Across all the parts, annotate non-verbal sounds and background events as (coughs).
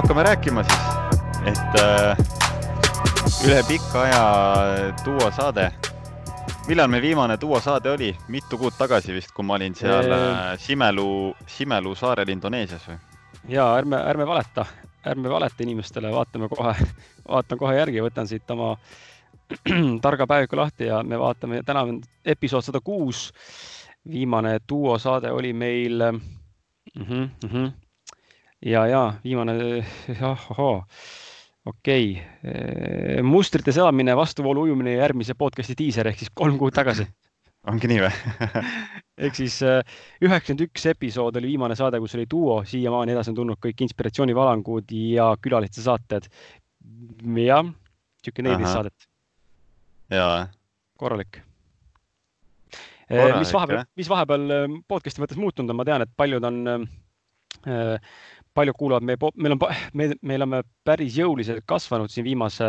hakkame rääkima siis, et äh, üle pika aja duo saade. millal meil viimane duo saade oli, mitu kuud tagasi vist, kui ma olin seal äh, Simelu, Simelu saarel Indoneesias või? ja ärme, ärme valeta, ärme valeta inimestele, vaatame kohe, vaatan kohe järgi, võtan siit oma (clears throat) targa päeviku lahti ja me vaatame, täna on episood sada kuus. viimane duo saade oli meil mm. -hmm, mm -hmm. Ja, ja viimane, (laughs) ohoo okei okay., mustrites elamine, vastuvoolu ujumine järgmise podcast'i diiser ehk siis kolm kuud tagasi (laughs) ongi nii või (laughs) ehk siis üheksakümmend üks episood oli viimane saade, kus oli duo, siiamaani edasi on tulnud kõik inspiratsioonivalangud ja külaliste saated. jah, niisugune neliteist saadet. jaa. korralik. mis vahepeal, mis vahepeal podcast'i mõttes muutunud on, ma tean, et paljud on äh, paljud kuulavad meie, meil on, me, me oleme päris jõuliselt kasvanud siin viimase,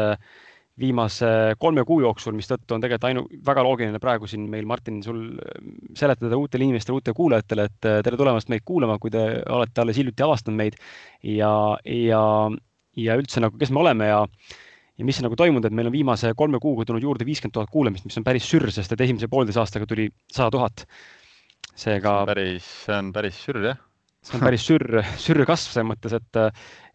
viimase kolme kuu jooksul, mistõttu on tegelikult ainu-, väga loogiline praegu siin meil, Martin, sul seletada uutele inimestele, uutele kuulajatele, et tere tulemast meid kuulama, kui te olete alles hiljuti avastanud meid ja, ja, ja üldse nagu, kes me oleme ja ja mis on nagu toimunud, et meil on viimase kolme kuuga tulnud juurde viiskümmend tuhat kuulamist, mis on päris sürr, sest et esimese poolteise aastaga tuli sada tuhat. seega. päris, see on päris sürr jah see on (laughs) päris sürr, sürr kasv selles mõttes, et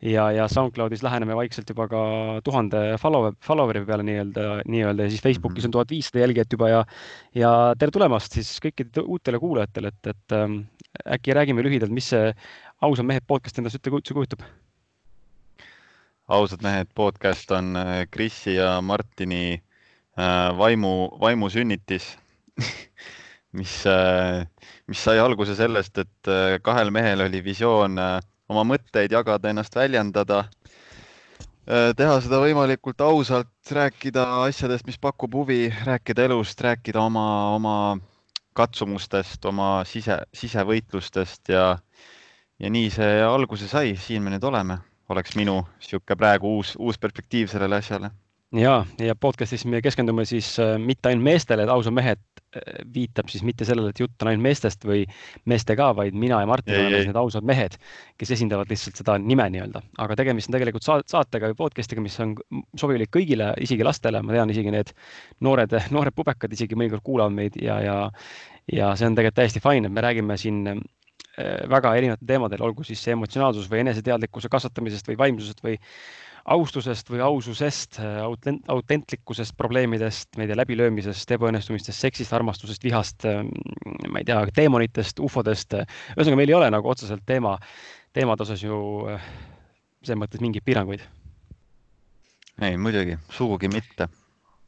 ja, ja SoundCloudis läheneme vaikselt juba ka tuhande follow, follower'i peale nii-öelda, nii-öelda ja siis Facebookis on mhm. tuhat viissada jälgijat juba ja, ja tere tulemast siis kõikidele uutele kuulajatele, et, et ähm, äkki räägime lühidalt, mis see ausad mehed podcast endast üldse kujutab? ausad mehed podcast on Krisi äh, ja Martini äh, vaimu, vaimusünnitis (laughs) mis äh, mis sai alguse sellest, et äh, kahel mehel oli visioon äh, oma mõtteid jagada, ennast väljendada, äh, teha seda võimalikult ausalt, rääkida asjadest, mis pakub huvi, rääkida elust, rääkida oma, oma katsumustest, oma sise, sisevõitlustest ja, ja nii see alguse sai, siin me nüüd oleme, oleks minu niisugune praegu uus, uus perspektiiv sellele asjale ja, ja podcast'is me keskendume siis äh, mitte ainult meestele, et ausad mehed äh, viitab siis mitte sellele, et jutt on ainult meestest või meestega, vaid mina ja Martin oleme need ausad mehed, kes esindavad lihtsalt seda nime nii-öelda, aga tegemist on tegelikult saatega või podcast'iga, mis on sobilik kõigile, isegi lastele, ma tean, isegi need noored, noored pubekad isegi mõnikord kuulavad meid ja, ja ja see on tegelikult täiesti fine, et me räägime siin äh, väga erinevatel teemadel, olgu siis see emotsionaalsus või eneseteadlikkuse kasvatamisest või vaimsusest või austusest või aususest, autentlikkusest, probleemidest, ma ei tea, läbilöömisest, ebaõnnestumistest, seksist, armastusest, vihast, ma ei tea, teemonitest, ufodest. ühesõnaga, meil ei ole nagu otseselt teema, teemade osas ju selles mõttes mingeid piiranguid. ei, muidugi, sugugi mitte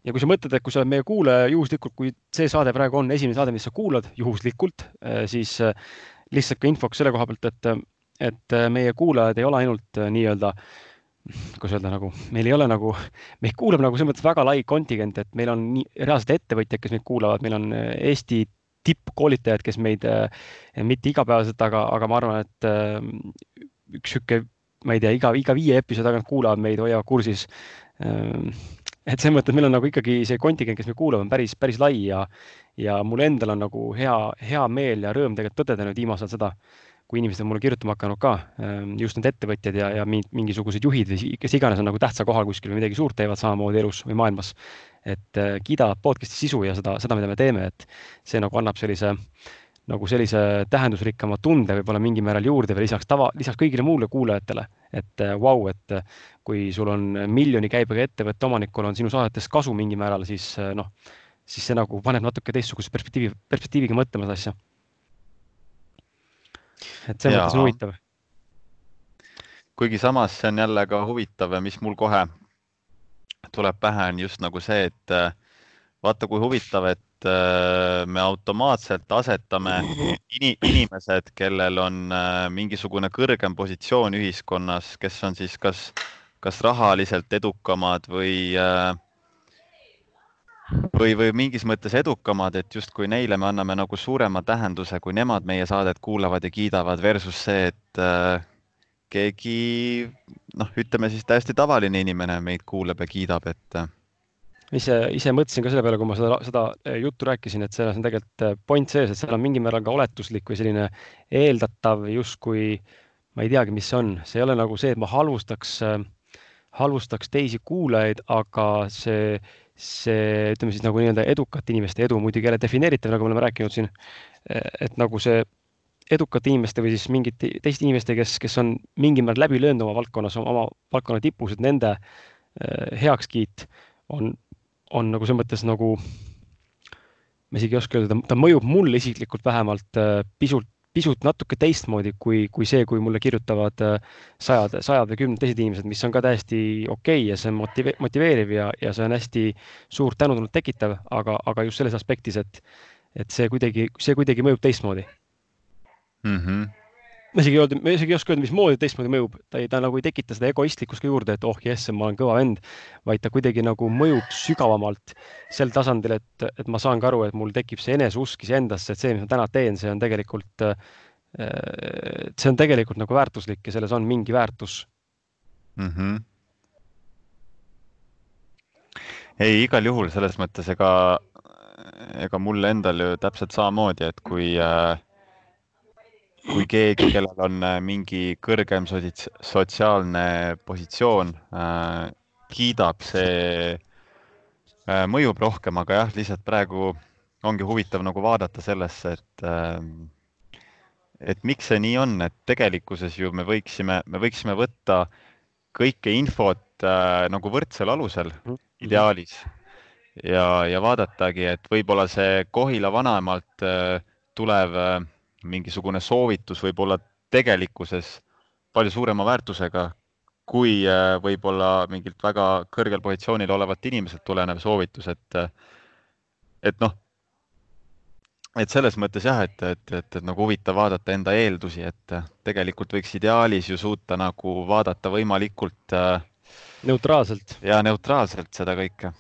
ja kui sa mõtled, et kui sa oled meie kuulaja juhuslikult, kui see saade praegu on esimene saade, mis sa kuulad juhuslikult, siis lihtsalt ka infoks selle koha pealt, et, et meie kuulajad ei ole ainult nii-öelda äh, kuidas öelda, nagu meil ei ole nagu, meid kuulab nagu selles mõttes väga lai kontingent, et meil on nii, reaalselt ettevõtjad, kes meid kuulavad, meil on äh, Eesti tippkoolitajad, kes meid äh, mitte igapäevaselt, aga, aga ma arvan, et äh, üks sihuke, ma ei tea, iga, iga viie episoodi tagant kuulavad meid, hoiavad kursis äh,. et selles mõttes meil on nagu ikkagi see kontingent, kes meid kuulab, on päris, päris lai ja, ja mul endal on nagu hea, hea meel ja rõõm tegelikult tõdeda nüüd viimasel seda kui inimesed on mulle kirjutama hakanud ka, ähm, just need ettevõtjad ja, ja mingisugused juhid või kes iganes on nagu tähtsal kohal kuskil või midagi suurt teevad samamoodi elus või maailmas. et äh, kiidavad podcast'i sisu ja seda, seda, mida me teeme, et see nagu annab sellise nagu sellise tähendusrikkama tunde võib-olla mingil määral juurde või lisaks tava, lisaks kõigile muule kuulajatele, et vau äh, wow,, et äh, kui sul on miljoni käibega ettevõtte omanikul on sinu saadetest kasu mingil määral, siis noh, siis see nagu paneb natuke teistsuguse perspektiivi, perspektiiviga mõtlema seda asja et selles mõttes huvitav. kuigi samas see on jälle ka huvitav ja mis mul kohe tuleb pähe, on just nagu see, et äh, vaata, kui huvitav, et äh, me automaatselt asetame inimesed, kellel on äh, mingisugune kõrgem positsioon ühiskonnas, kes on siis kas, kas rahaliselt edukamad või äh, või, või mingis mõttes edukamad, et justkui neile me anname nagu suurema tähenduse, kui nemad meie saadet kuulavad ja kiidavad, versus see, et äh, keegi noh, ütleme siis täiesti tavaline inimene meid kuulab ja kiidab, et äh, ise, ise mõtlesin ka selle peale, kui ma seda, seda äh, juttu rääkisin, et selles on tegelikult äh, point sees, et seal on mingil määral ka oletuslik või selline eeldatav justkui ma ei teagi, mis see on, see ei ole nagu see, et ma halvustaks, halvustaks teisi kuulajaid, aga see, see, ütleme siis nagu nii-öelda edukate inimeste edu muidugi jälle defineeritav, nagu me oleme rääkinud siin, et nagu see edukate inimeste või siis mingite teiste inimeste, kes, kes on mingil määral läbi löönud oma valdkonnas, oma valdkonna tipus, et nende eh, heakskiit on, on nagu selles mõttes nagu, ma isegi ei oska öelda, ta mõjub mulle isiklikult vähemalt eh, pisut, pisut natuke teistmoodi kui, kui see, kui mulle kirjutavad eh, sajad, sajad või kümned teised inimesed, mis on ka täiesti okei okay ja see on motive-, motiveeriv ja, ja see on hästi suurt tänutunnet tekitav, aga, aga just selles aspektis, et, et see kuidagi, see kuidagi mõjub teistmoodi mm. -hmm. Ma isegi ei olnud, ma isegi ei oska öelda, mismoodi teistmoodi mõjub, ta ei, ta nagu ei tekita seda egoistlikkust ka juurde, et oh jess, ma olen kõva vend, vaid ta kuidagi nagu mõjub sügavamalt sel tasandil, et, et ma saan ka aru, et mul tekib see eneseusk iseendasse, et see, mis ma täna teen, see on tegelikult, see on tegelikult nagu väärtuslik ja selles on mingi väärtus mm. -hmm. ei, igal juhul selles mõttes, ega, ega mul endal ju täpselt samamoodi, et kui äh, kui keegi, kellel on äh, mingi kõrgem sotsiaalne positsioon, äh, kiidab, see äh, mõjub rohkem, aga jah, lihtsalt praegu ongi huvitav nagu vaadata sellesse, et, et miks see nii on, et tegelikkuses ju me võiksime, me võiksime võtta kõike infot nagu võrdsel alusel mhm. ideaalis ja, ja vaadatagi, et võib-olla see Kohila vanaemalt tulev mingisugune soovitus võib olla tegelikkuses palju suurema väärtusega kui äh, võib-olla mingilt väga kõrgel positsioonil olevalt inimeselt tulenev soovitus, et, et noh, et selles mõttes jah, et, et, et, et nagu huvitav vaadata enda eeldusi, et tegelikult võiks ideaalis ju suuta nagu vaadata võimalikult äh, neutraalselt. ja neutraalselt seda kõike.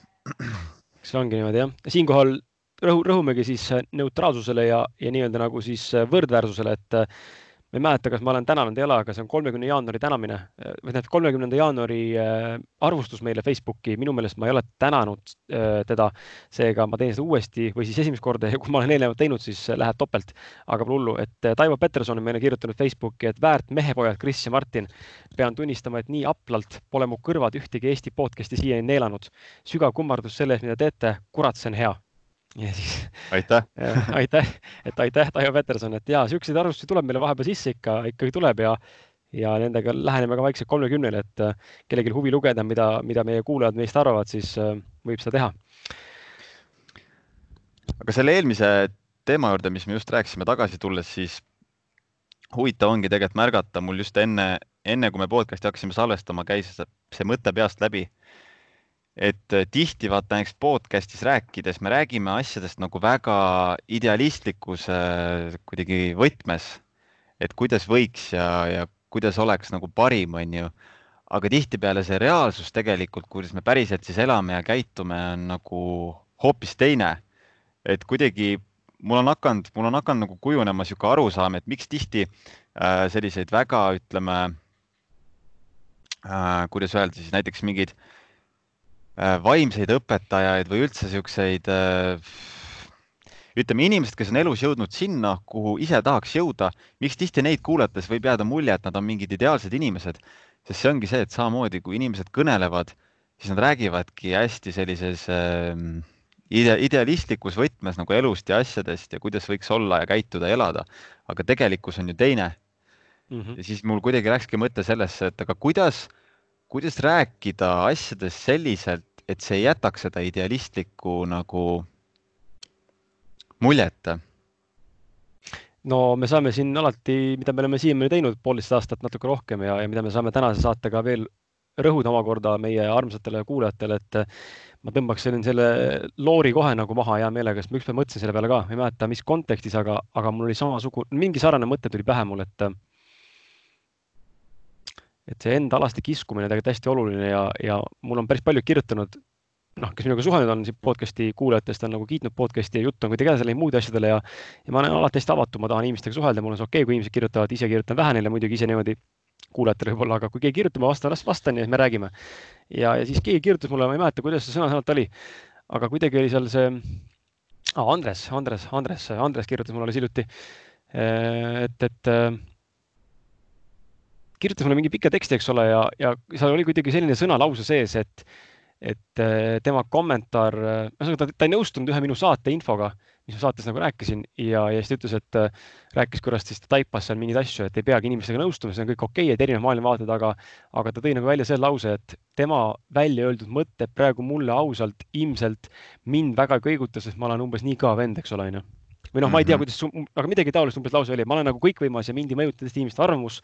see ongi niimoodi jah, siinkohal rõhu, rõhumegi siis äh, neutraalsusele ja, ja nii-öelda nagu siis äh, võrdväärsusele, et äh, ma ei mäleta, kas ma olen tänanud ei ole, aga see on kolmekümne jaanuari tänamine või tähendab kolmekümnenda jaanuari arvustus meile Facebooki. minu meelest ma ei ole tänanud teda, seega ma teen seda uuesti või siis esimest korda (laughs) ja kui ma olen eelnevalt teinud, siis läheb topelt. aga pole hullu, et Taivo Peterson on meile kirjutanud Facebooki, et väärt mehepojad Kris ja Martin. pean tunnistama, et nii aplalt pole mu kõrvad ühtegi Eesti podcast'i siiani neelanud. sügav kummardus selle eest, mida teete. kurat, see on hea ja siis. aitäh (laughs) aitäh, et aitäh, Taivo Peterson, et ja siukseid arvustusi tuleb meile vahepeal sisse ikka, ikkagi tuleb ja ja nendega läheneme ka vaikselt kolmekümnele, et äh, kellelgi huvi lugeda, mida, mida meie kuulajad meist arvavad, siis äh, võib seda teha. aga selle eelmise teema juurde, mis me just rääkisime tagasi tulles, siis huvitav ongi tegelikult märgata mul just enne, enne kui me podcast'i hakkasime salvestama, käis see mõte peast läbi et äh, tihti vaata näiteks podcast'is rääkides me räägime asjadest nagu väga idealistlikus äh, kuidagi võtmes, et kuidas võiks ja, ja kuidas oleks nagu parim, on ju. aga tihtipeale see reaalsus tegelikult, kuidas me päriselt siis elame ja käitume, on nagu hoopis teine. et kuidagi mul on hakanud, mul on hakanud nagu kujunema niisugune arusaam, et miks tihti äh, selliseid väga, ütleme äh,, kuidas öelda siis näiteks mingeid äh, vaimseid õpetajaid või üldse siukseid, äh, ütleme, inimesed, kes on elus jõudnud sinna, kuhu ise tahaks jõuda, miks tihti neid kuulates võib jääda mulje, et nad on mingid ideaalsed inimesed, sest see ongi see, et samamoodi kui inimesed kõnelevad, siis nad räägivadki hästi sellises äh, ide idealistlikus võtmes nagu elust ja asjadest ja kuidas võiks olla ja käituda, elada. aga tegelikkus on ju teine mm. -hmm. ja siis mul kuidagi läkski mõte sellesse, et aga kuidas, kuidas rääkida asjadest selliselt, et see ei jätaks seda idealistlikku nagu muljet? no me saame siin alati, mida me oleme siiamaani teinud poolteist aastat, natuke rohkem ja, ja mida me saame tänase saatega veel rõhuda omakorda meie armsatele kuulajatele, et ma tõmbaks selle, selle loori kohe nagu maha hea meelega, sest ma ükspäev mõtlesin selle peale ka, ei mäleta, mis kontekstis, aga, aga mul oli samasugune, mingi sarnane mõte tuli pähe mul, et et see enda alasti kiskumine on tegelikult hästi oluline ja, ja mul on päris paljud kirjutanud, noh, kes minuga suhelnud on, siin podcast'i kuulajatest on nagu kiitnud podcast'i ja jutt on kuidagi edasi läinud muude asjadele ja ja ma olen alati hästi avatud, ma tahan inimestega suhelda, mul on see okei okay,, kui inimesed kirjutavad, ise kirjutan vähe neile muidugi ise niimoodi kuulajatele võib-olla, aga kui keegi kirjutab, ma vastan, las vastan ja siis me räägime. ja, ja siis keegi kirjutas mulle, ma ei mäleta, kuidas see sõna-sõnalt oli, aga kuidagi oli seal see ah,, Andres, Andres, Andres, Andres kirjutas mulle alles hiljuti, et, et kirjutas mulle mingi pika teksti, eks ole, ja, ja seal oli kuidagi selline sõnalause sees, et, et äh, tema kommentaar, ühesõnaga ta, ta ei nõustunud ühe minu saate infoga, mis ma saates nagu rääkisin ja, ja siis ta ütles, et äh, rääkis, kuidas siis ta taipas seal mingeid asju, et ei peagi inimestega nõustuma, see on kõik okei okay,, et erinevad maailmavaated, aga, aga ta tõi nagu välja selle lause, et tema välja öeldud mõte praegu mulle ausalt ilmselt mind väga ei kõiguta, sest ma olen umbes nii kõva vend, eks ole, onju või noh, ma ei tea, mhm. kuidas, aga midagi taolist umbes lause oli, ma olen nagu kõikvõimas ja mind ei mõjuta teiste inimeste arvamus.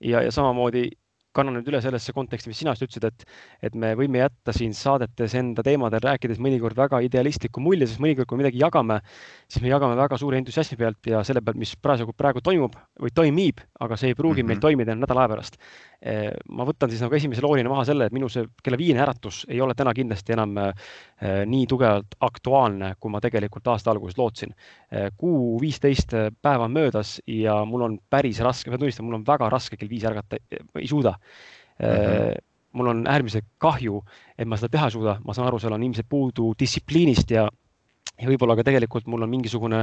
Ja, ja samamoodi kannan nüüd üle sellesse konteksti, mis sina just ütlesid, et, et me võime jätta siin saadetes enda teemadel rääkides mõnikord väga idealistliku mulje, sest mõnikord, kui midagi jagame, siis me jagame väga suure entusiasmi pealt ja selle pealt, mis praegu, praegu toimub või toimib, aga see ei pruugi mm -hmm. meil toimida nädala aja pärast. Eh, ma võtan siis nagu esimese loorina maha selle, et minu see kella viiene äratus ei ole täna kindlasti enam eh, nii tugevalt aktuaalne, kui ma tegelikult aasta alguses lootsin. Eh, kuu viisteist päeva on möödas ja mul on päris raske, pean tunnistama, mul on väga raske kell viis ärgata, ei suuda mm. -hmm. mul on äärmiselt kahju, et ma seda teha ei suuda, ma saan aru, seal on ilmselt puudu distsipliinist ja ja võib-olla ka tegelikult mul on mingisugune,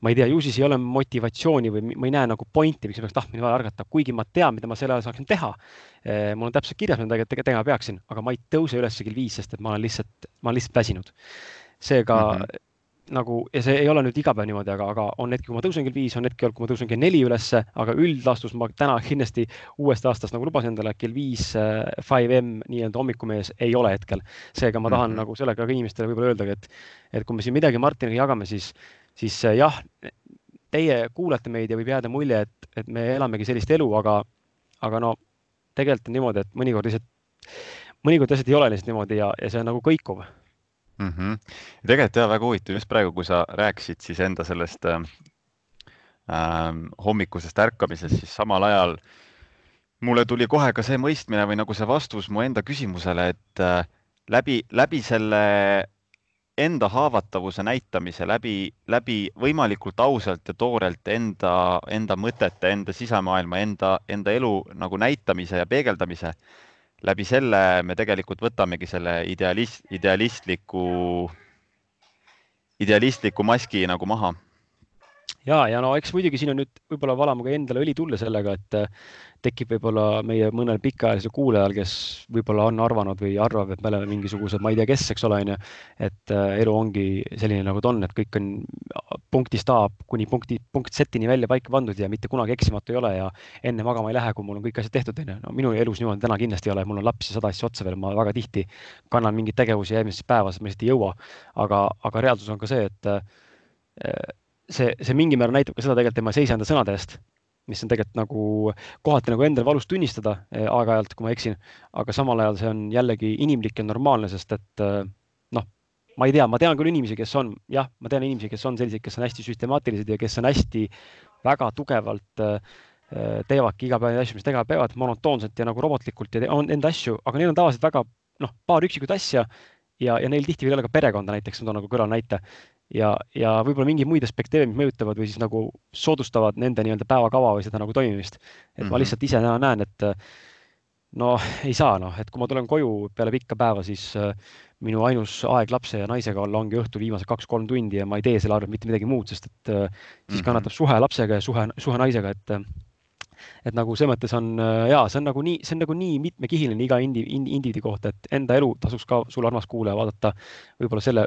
ma ei tea, ju siis ei ole motivatsiooni või ma ei näe nagu pointi, miks peaks tahtma nii vara ärgata, kuigi ma tean, mida ma selle ajal saaksin teha. Eh, mul on täpselt kirjas, mida tegelikult tegema peaksin, aga ma ei tõuse üles kell viis, sest et ma olen lihtsalt, ma olen lihtsalt väsinud. seega mm -hmm nagu ja see ei ole nüüd iga päev niimoodi, aga, aga on hetki, kui ma tõusen kell viis, on hetki, kui ma tõusen kell neli ülesse, aga üldlaastus ma täna kindlasti uuest aastast nagu lubasin endale kell viis äh, 5M nii-öelda hommikumees ei ole hetkel. seega ma tahan mm -hmm. nagu sellega ka inimestele võib-olla öeldagi, et, et kui me siin midagi Martiniga jagame, siis, siis äh, jah, teie kuulate meid ja võib jääda mulje, et, et me elamegi sellist elu, aga, aga no tegelikult on niimoodi, et mõnikord lihtsalt, mõnikord lihtsalt ei ole lihtsalt niimoodi ja, ja see on nagu kõikuv mm. -hmm. tegelikult jah, väga huvitav just praegu, kui sa rääkisid siis enda sellest äh, hommikusest ärkamisest, siis samal ajal mulle tuli kohe ka see mõistmine või nagu see vastus mu enda küsimusele, et äh, läbi, läbi selle enda haavatavuse näitamise läbi, läbi võimalikult ausalt ja toorelt enda, enda mõtete, enda sisemaailma, enda, enda elu nagu näitamise ja peegeldamise läbi selle me tegelikult võtamegi selle idealist, idealistliku, idealistliku maski nagu maha ja, ja no eks muidugi siin on nüüd võib-olla valama ka endale õli tulle sellega, et tekib võib-olla meie mõnel pikaajalisel kuulajal, kes võib-olla on arvanud või arvab, et me oleme mingisugused, ma ei tea, kes, eks ole, onju. et äh, elu ongi selline, nagu ta on, et kõik on punktist A kuni punkti, punkt Z-ini välja paika pandud ja mitte kunagi eksimatu ei ole ja enne magama ei lähe, kui mul on kõik asjad tehtud, onju. no minu elus niimoodi täna kindlasti ei ole, mul on laps ja sada asja otsa veel, ma väga tihti kannan mingeid tegevusi järgmises päevas, ma lihtsalt ei jõua. aga, aga reaalsus on ka see, et äh, see, see mingil määral näitab ka seda tegelikult, et ma ei seisa enda sõnade eest, mis on tegelikult nagu kohati nagu endale valus tunnistada eh, aeg-ajalt, kui ma eksin, aga samal ajal see on jällegi inimlik ja normaalne, sest et eh, noh, ma ei tea, ma tean küll inimesi, kes on, jah, ma tean inimesi, kes on sellised, kes on hästi süstemaatilised ja kes on hästi väga tugevalt äh, teevadki igapäevaseid asju, mis teevad, peavad monotoonselt ja nagu robotlikult ja on enda asju, aga neil on tavaliselt väga noh, paar üksikut asja ja, ja neil tihti veel ei ole ka perekonda näiteks, ma toon nagu kõrvalnäite ja, ja võib-olla mingeid muid aspekte mis mõjutavad või siis nagu soodustavad nende nii-öelda päevakava või seda nagu toimimist. et mm -hmm. ma mhm. lihtsalt ise näen, et no ei saa noh, et kui ma tulen koju peale pikka päeva, siis äh, minu ainus aeg lapse ja naisega olla ongi õhtul viimased kaks-kolm tundi ja ma ei tee selle arvelt mitte midagi muud, sest et äh, siis mhm. kannatab suhe lapsega ja suhe, suhe naisega, et äh, et nagu selles mõttes on ja see on nagu nii, see on nagu nii mitmekihiline iga indi, indiviidi kohta, et enda elu tasuks ka sul, armas kuulaja, vaadata võib-olla selle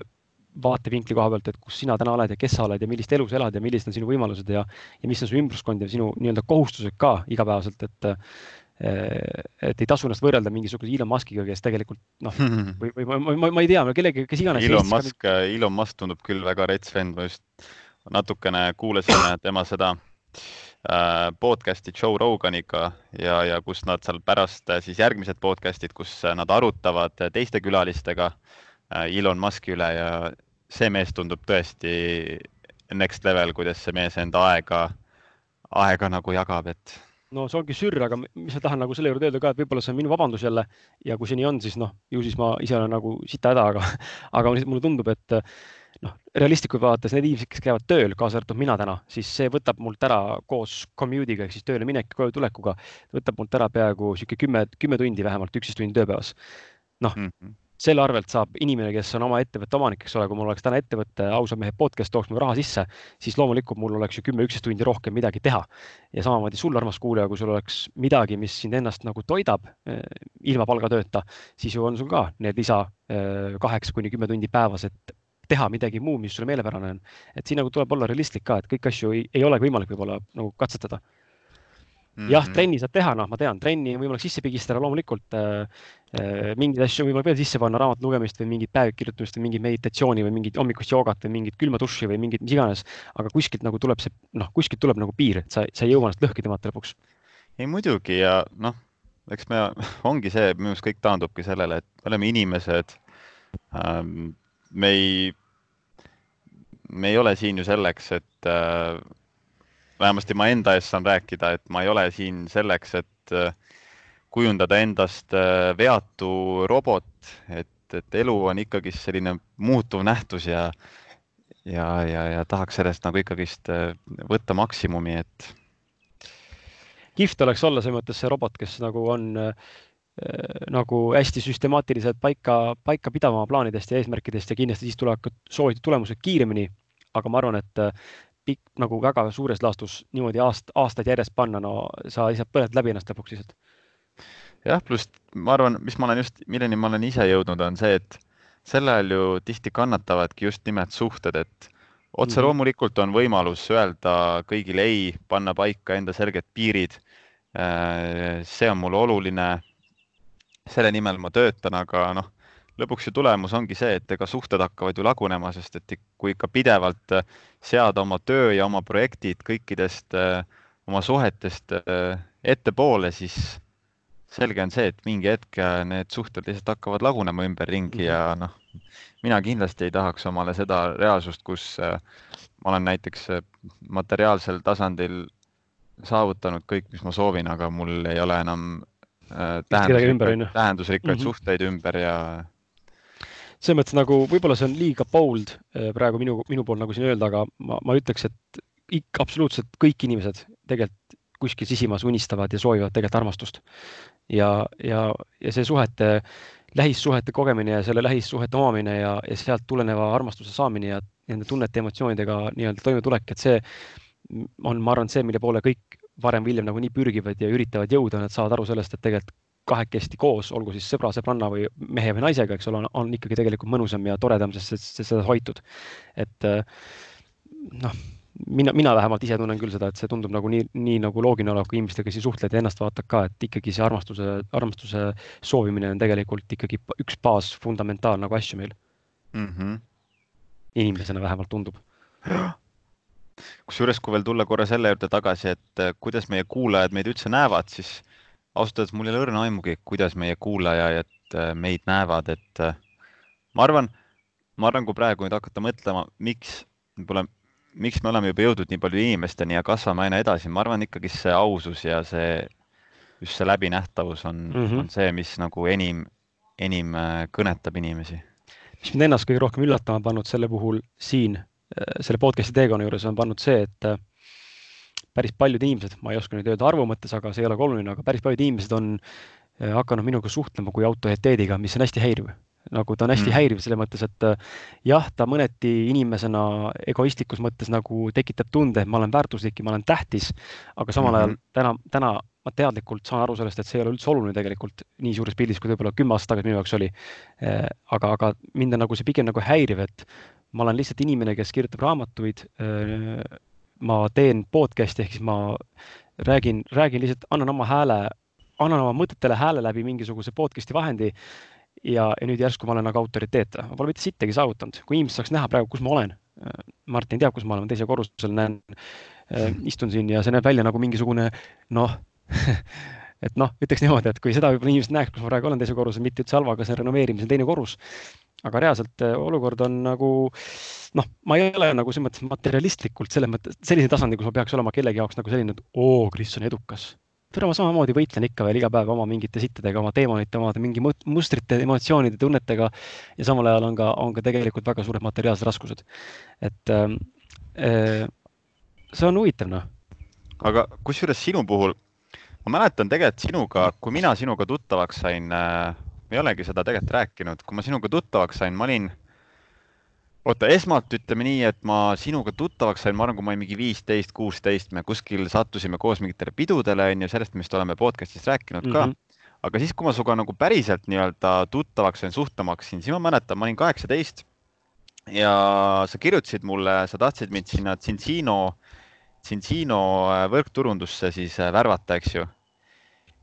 vaatevinkli koha pealt, et kus sina täna oled ja kes sa oled ja millist elu sa elad ja millised on sinu võimalused ja, ja mis on su ümbruskond ja sinu nii-öelda kohustused ka igapäevaselt, et et ei tasu ennast võrrelda mingisuguse Elon Muskiga, kes tegelikult noh, (laughs) või, või ma, ma, ma ei tea, kellegagi, kes iganes. Elon Musk ka..., Elon Musk tundub küll väga rets vend, ma just natukene kuulasin (coughs) tema seda äh, podcast'i Joe Roganiga ja, ja kus nad seal pärast äh, siis järgmised podcast'id, kus nad arutavad teiste külalistega äh, Elon Muski üle ja see mees tundub tõesti next level, kuidas see mees enda aega, aega nagu jagab, et. no see ongi sürr, aga mis ma tahan nagu selle juurde öelda ka, et võib-olla see on minu vabandus jälle ja kui see nii on, siis noh, ju siis ma ise olen nagu sita häda, aga, (laughs) aga mulle tundub, et noh, realistlikult vaadates need inimesed, kes käivad tööl, kaasa arvatud mina täna, siis see võtab mult ära koos commute'iga ehk siis tööle minek, koju tulekuga, võtab mult ära peaaegu sihuke kümme, kümme tundi vähemalt, üksteist tundi tööpäevas. noh mm -hmm selle arvelt saab inimene, kes on oma ettevõtte omanik, eks ole, kui mul oleks täna ettevõte Ausad mehed podcast tooks mulle raha sisse, siis loomulikult mul oleks ju kümme-üksteist tundi rohkem midagi teha. ja samamoodi sul, armas kuulaja, kui sul oleks midagi, mis sind ennast nagu toidab eh, ilma palgatööta, siis ju on sul ka need lisa eh, kaheksa kuni kümme tundi päevas, et teha midagi muu, mis sulle meelepärane on. et siin nagu tuleb olla realistlik ka, et kõiki asju ei, ei olegi võimalik võib-olla nagu katsetada mm -hmm. jah, trenni saab teha, noh, ma tean, trenni on võimalik sisse pigistada loomulikult äh,. Äh, mingeid asju on võimalik veel sisse panna, raamatu lugemist või mingit päevi kirjutamist või mingit meditatsiooni või mingit hommikust joogat või mingit külma duši või mingit mis iganes. aga kuskilt nagu tuleb see, noh, kuskilt tuleb nagu piir, et sa, sa ei jõua ennast lõhki tõmmata lõpuks. ei muidugi ja noh, eks me, (laughs) ongi see, minu arust kõik taandubki sellele, et me oleme inimesed ähm, me ei, me ei ole siin ju selleks, et äh, vähemasti ma enda eest saan rääkida, et ma ei ole siin selleks, et äh, kujundada endast äh, veatu robot, et, et elu on ikkagi selline muutuv nähtus ja ja, ja, ja tahaks sellest nagu ikkagist äh, võtta maksimumi, et. kihvt oleks olla selles mõttes see robot, kes nagu on nagu hästi süstemaatiliselt paika, paika pidama plaanidest ja eesmärkidest ja kindlasti siis tulevad ka soovitud tulemused kiiremini. aga ma arvan, et pikk nagu väga suures laastus niimoodi aast, aastaid järjest panna, no sa lihtsalt põled läbi ennast lõpuks lihtsalt. jah, pluss ma arvan, mis ma olen just, milleni ma olen ise jõudnud, on see, et sel ajal ju tihti kannatavadki just nimelt suhted, et otse mhm. loomulikult on võimalus öelda kõigile ei, panna paika enda selged piirid. Äh, see on mulle oluline. selle nimel ma töötan, aga noh lõpuks ju tulemus ongi see, et ega suhted hakkavad ju lagunema, sest et kui ikka pidevalt äh, seada oma töö ja oma projektid kõikidest äh, oma suhetest äh, ettepoole, siis selge on see, et mingi hetk need suhted lihtsalt hakkavad lagunema ümberringi ja mhm. noh, mina kindlasti ei tahaks omale seda reaalsust, kus ma olen näiteks materiaalsel tasandil saavutanud kõik, mis ma soovin, aga mul ei ole enam tähendusrikkaid, tähendusrikkaid mm -hmm. suhteid ümber ja selles mõttes nagu võib-olla see on liiga bold äh, praegu minu, minu poolt nagu siin öelda, aga ma, ma ütleks, et ikka absoluutselt kõik inimesed tegelikult kuskil sisimas unistavad ja soovivad tegelikult armastust. ja, ja, ja see suhete, lähissuhete kogemine ja selle lähissuhete omamine ja, ja sealt tuleneva armastuse saamine ja nende tunnete, emotsioonidega nii-öelda toimetulek, et see on, ma arvan, see, mille poole kõik varem või hiljem nagunii pürgivad ja üritavad jõuda, nad saavad aru sellest, et tegelikult kahekesti koos, olgu siis sõbra, sõbranna või mehe või naisega, eks ole, on ikkagi tegelikult mõnusam ja toredam, sest see, seda hoitud. et äh, noh, mina, mina vähemalt ise tunnen küll seda, et see tundub nagu nii, nii nagu loogiline olevat, kui inimestega siin suhtled ja ennast vaatad ka, et ikkagi see armastuse, armastuse soovimine on tegelikult ikkagi üks baas, fundamentaal nagu asju meil mm. -hmm. inimesena vähemalt tundub kusjuures, kui veel tulla korra selle juurde tagasi, et äh, kuidas meie kuulajad meid üldse näevad, siis ausalt öeldes mul ei ole õrna aimugi, kuidas meie kuulajad äh, meid näevad, et äh, ma arvan, ma arvan, kui praegu nüüd hakata mõtlema, miks võib-olla, miks me oleme juba jõudnud nii palju inimesteni ja kasvame aina edasi, ma arvan ikkagi see ausus ja see, just see läbinähtavus on mm, -hmm. on see, mis nagu enim, enim äh, kõnetab inimesi. mis mind ennast kõige rohkem üllatama pannud selle puhul siin, selle podcast'i teekonna juures on pannud see, et päris paljud inimesed, ma ei oska nüüd öelda arvu mõttes, aga see ei ole ka oluline, aga päris paljud inimesed on eh, hakanud minuga suhtlema kui autoriteediga, mis on hästi häiriv. nagu ta on hästi mm. häiriv selles mõttes, et eh, jah, ta mõneti inimesena egoistlikus mõttes nagu tekitab tunde, et ma olen väärtuslik ja ma olen tähtis, aga samal mm -hmm. ajal täna, täna ma teadlikult saan aru sellest, et see ei ole üldse oluline tegelikult nii suures pildis, kui võib-olla kümme aastat tagasi minu jaoks oli. Eh, aga, aga mind on nagu see pigem nagu häiriv, et ma olen lihtsalt inimene, kes kirjutab raamatuid ma teen podcast'i ehk siis ma räägin, räägin lihtsalt, annan oma hääle, annan oma mõtetele hääle läbi mingisuguse podcast'i vahendi. ja, ja nüüd järsku ma olen nagu autoriteet, ma pole mitte sittagi saavutanud, kui inimesed saaks näha praegu, kus ma olen. Martin teab, kus ma olen, teisel korrusel näen, äh, istun siin ja see näeb välja nagu mingisugune noh (laughs) et noh, ütleks niimoodi, et kui seda võib-olla inimesed näeks, kus ma praegu olen teisel korrusel, mitte üldse halva, aga see renoveerimise teine korrus. Aga reaalselt äh, olukord on nagu noh, ma ei ole nagu selles mõttes materialistlikult selles mõttes sellisel tasandil, kus ma peaks olema kellegi jaoks nagu selline, et oo, Kris on edukas. täna ma samamoodi võitlen ikka veel iga päev oma mingite sittidega, oma teemonite, oma mingi mustrite, emotsioonide, tunnetega ja samal ajal on ka, on ka tegelikult väga suured materiaalsed raskused. et äh, see on huvitav, noh. aga kusjuures sinu puhul, ma mäletan tegelikult sinuga, kui mina sinuga tuttavaks sain äh, ei olegi seda tegelikult rääkinud, kui ma sinuga tuttavaks sain, ma olin, oota, esmalt ütleme nii, et ma sinuga tuttavaks sain, ma arvan, kui ma olin mingi viisteist, kuusteist, me kuskil sattusime koos mingitele pidudele, on ju, sellest me vist oleme podcast'is rääkinud ka. Mm. -hmm aga siis, kui ma sinuga nagu päriselt nii-öelda tuttavaks sain, suhtlema hakkasin, siis ma mäletan, ma olin kaheksateist ja sa kirjutasid mulle, sa tahtsid mind sinna Cincino, Cincino äh, võrkturundusse siis äh, värvata, eks ju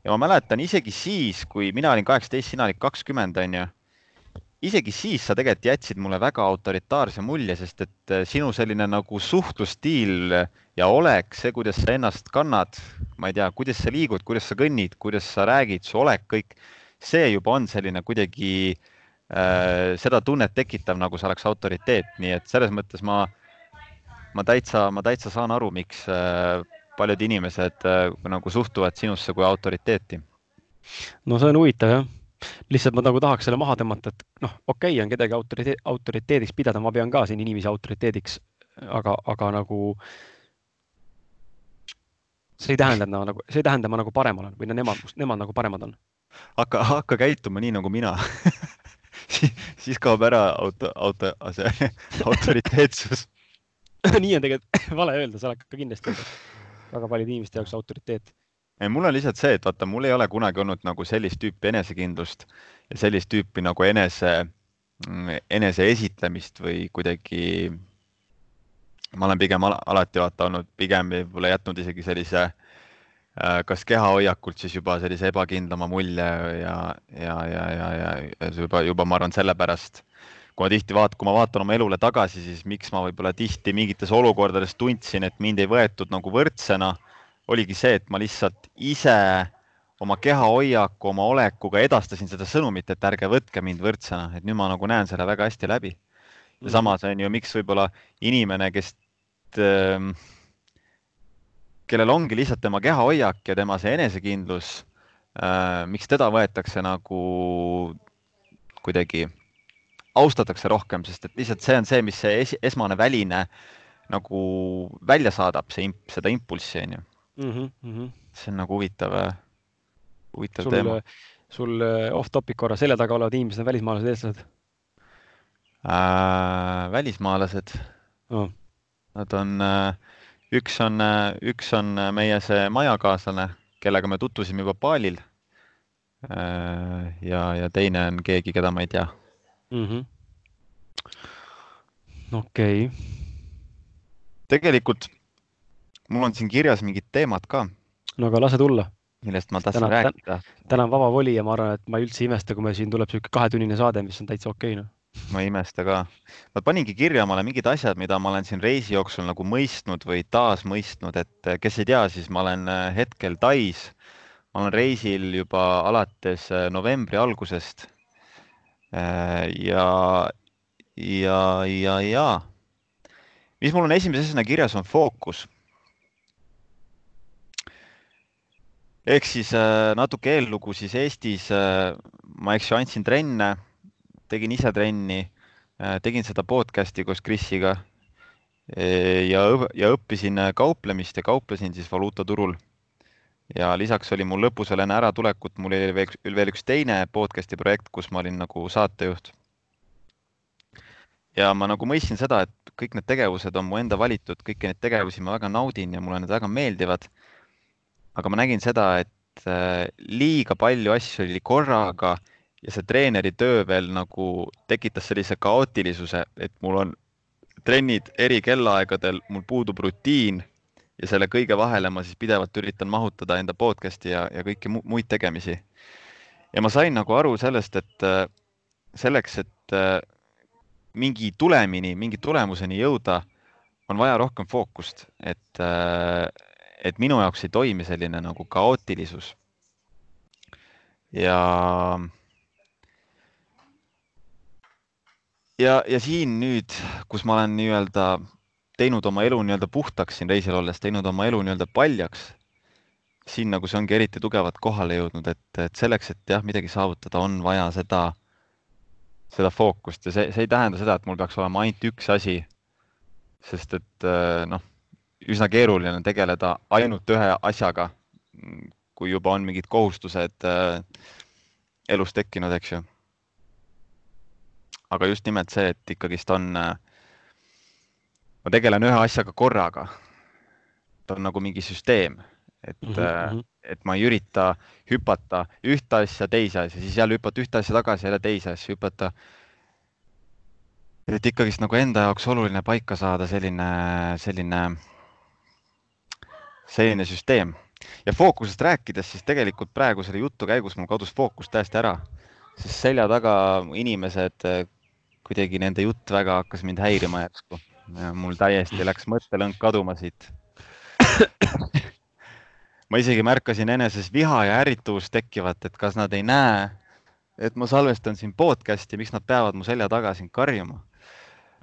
ja ma mäletan isegi siis, kui mina olin kaheksateist, sina olid kakskümmend, onju. isegi siis sa tegelikult jätsid mulle väga autoritaarse mulje, sest et äh, sinu selline nagu suhtlusstiil ja olek, see, kuidas sa ennast kannad, ma ei tea, kuidas sa liigud, kuidas sa kõnnid, kuidas sa räägid, su olek, kõik, see juba on selline kuidagi äh, seda tunnet tekitav, nagu sa oleks autoriteet, nii et selles mõttes ma, ma täitsa, ma täitsa saan aru, miks äh, paljud inimesed äh, nagu suhtuvad sinusse kui autoriteeti. no see on huvitav jah, lihtsalt ma nagu tahaks selle maha tõmmata, et noh, okei okay, on kedagi autoriteet, autoriteediks pidada, ma pean ka siin inimesi autoriteediks, aga, aga nagu see ei tähenda, et ma nagu, see ei tähenda, et ma nagu parem olen või nemad, nemad nagu paremad on. hakka, hakka käituma nii nagu mina (laughs) siis kaob ära auto, auto, see (laughs) autoriteetsus (laughs) nii on tegelikult vale öelda, sa oled ka kindlasti väga paljude inimeste jaoks autoriteet. ei, mul on lihtsalt see, et vaata, mul ei ole kunagi olnud nagu sellist tüüpi enesekindlust ja sellist tüüpi nagu enese, enese esitlemist või kuidagi. ma olen pigem alati vaata olnud pigem võib-olla jätnud isegi sellise äh, kas kehahoiakult siis juba sellise ebakindlama mulje ja, ja, ja, ja, ja juba, juba ma arvan, sellepärast kui ma tihti vaat-, kui ma vaatan oma elule tagasi, siis miks ma võib-olla tihti mingites olukordades tundsin, et mind ei võetud nagu võrdsena, oligi see, et ma lihtsalt ise oma kehahoiaku, oma olekuga edastasin seda sõnumit, et ärge võtke mind võrdsena, et nüüd ma nagu näen selle väga hästi läbi. ja mhm. samas on ju, miks võib-olla inimene, kes äh,, kellel ongi lihtsalt tema kehahoiak ja tema see enesekindlus äh,, miks teda võetakse nagu kuidagi austatakse rohkem, sest et lihtsalt see on see, mis see es esmane väline nagu välja saadab, see imp, seda impulssi on ju mm. -hmm. see on nagu huvitav, huvitav sul, teema. sul äh, off-topic korra, selja taga olevad inimesed on välismaalased, eestlased äh,? välismaalased oh.. Nad on, äh, üks on, äh, üks on meie see majakaaslane, kellega me tutvusime juba baalil. ja, ja teine on keegi, keda ma ei tea mm -hmm.. okei okay.. tegelikult mul on siin kirjas mingid teemad ka. no aga lase tulla. millest ma tahtsin rääkida. täna on vaba voli ja ma arvan, et ma ei üldse imesta, kui meil siin tuleb niisugune kahetunnine saade, mis on täitsa okei okay, noh ma ei imesta ka. ma paningi kirja omale mingid asjad, mida ma olen siin reisi jooksul nagu mõistnud või taasmõistnud, et kes ei tea, siis ma olen äh, hetkel Tais. ma olen reisil juba alates äh, novembri algusest ja, ja, ja, ja mis mul on esimese asjana kirjas, on fookus. ehk siis äh, natuke eellugu siis Eestis äh, ma, eks ju, andsin trenne, tegin ise trenni, tegin seda podcast'i koos Krisiga ja, ja õppisin kauplemist ja kauplesin siis valuutaturul ja lisaks oli mul lõpus veel enne äratulekut, mul oli veel, veel üks teine podcast'i projekt, kus ma olin nagu saatejuht. ja ma nagu mõistsin seda, et kõik need tegevused on mu enda valitud, kõiki neid tegevusi ma väga naudin ja mulle need väga meeldivad. aga ma nägin seda, et äh, liiga palju asju oli korraga ja see treeneri töö veel nagu tekitas sellise kaootilisuse, et mul on trennid eri kellaaegadel, mul puudub rutiin ja selle kõige vahele ma siis pidevalt üritan mahutada enda podcast'i ja, ja kõiki muid tegemisi. ja ma sain nagu aru sellest, et äh, selleks, et äh, mingi tulemini, mingi tulemuseni jõuda, on vaja rohkem fookust, et, äh, et minu jaoks ei toimi selline nagu kaootilisus. ja ja, ja siin nüüd, kus ma olen nii-öelda teinud oma elu nii-öelda puhtaks siin reisil olles, teinud oma elu nii-öelda paljaks, siin nagu see ongi eriti tugevalt kohale jõudnud, et, et selleks, et jah, midagi saavutada, on vaja seda, seda fookust ja see, see ei tähenda seda, et mul peaks olema ainult üks asi. sest et äh, noh, üsna keeruline tegeleda ainult ühe asjaga, kui juba on mingid kohustused äh, elus tekkinud, eks ju. aga just nimelt see, et ikkagist on, ma tegelen ühe asjaga korraga. ta on nagu mingi süsteem, et mm, -hmm. et ma ei ürita hüpata ühte asja, teise asja, siis jälle hüpata ühte asja tagasi, jälle teise asja hüpata et ikkagist nagu enda jaoks oluline paika saada selline, selline, selline süsteem ja fookusest rääkides, siis tegelikult praegu selle jutu käigus mul kadus fookus täiesti ära, sest selja taga inimesed, kuidagi nende jutt väga hakkas mind häirima järsku mul täiesti läks mõttelõng kaduma siit ma isegi märkasin eneses viha ja ärrituvust tekkivat, et kas nad ei näe, et ma salvestan siin podcast'i, miks nad peavad mu selja taga siin karjuma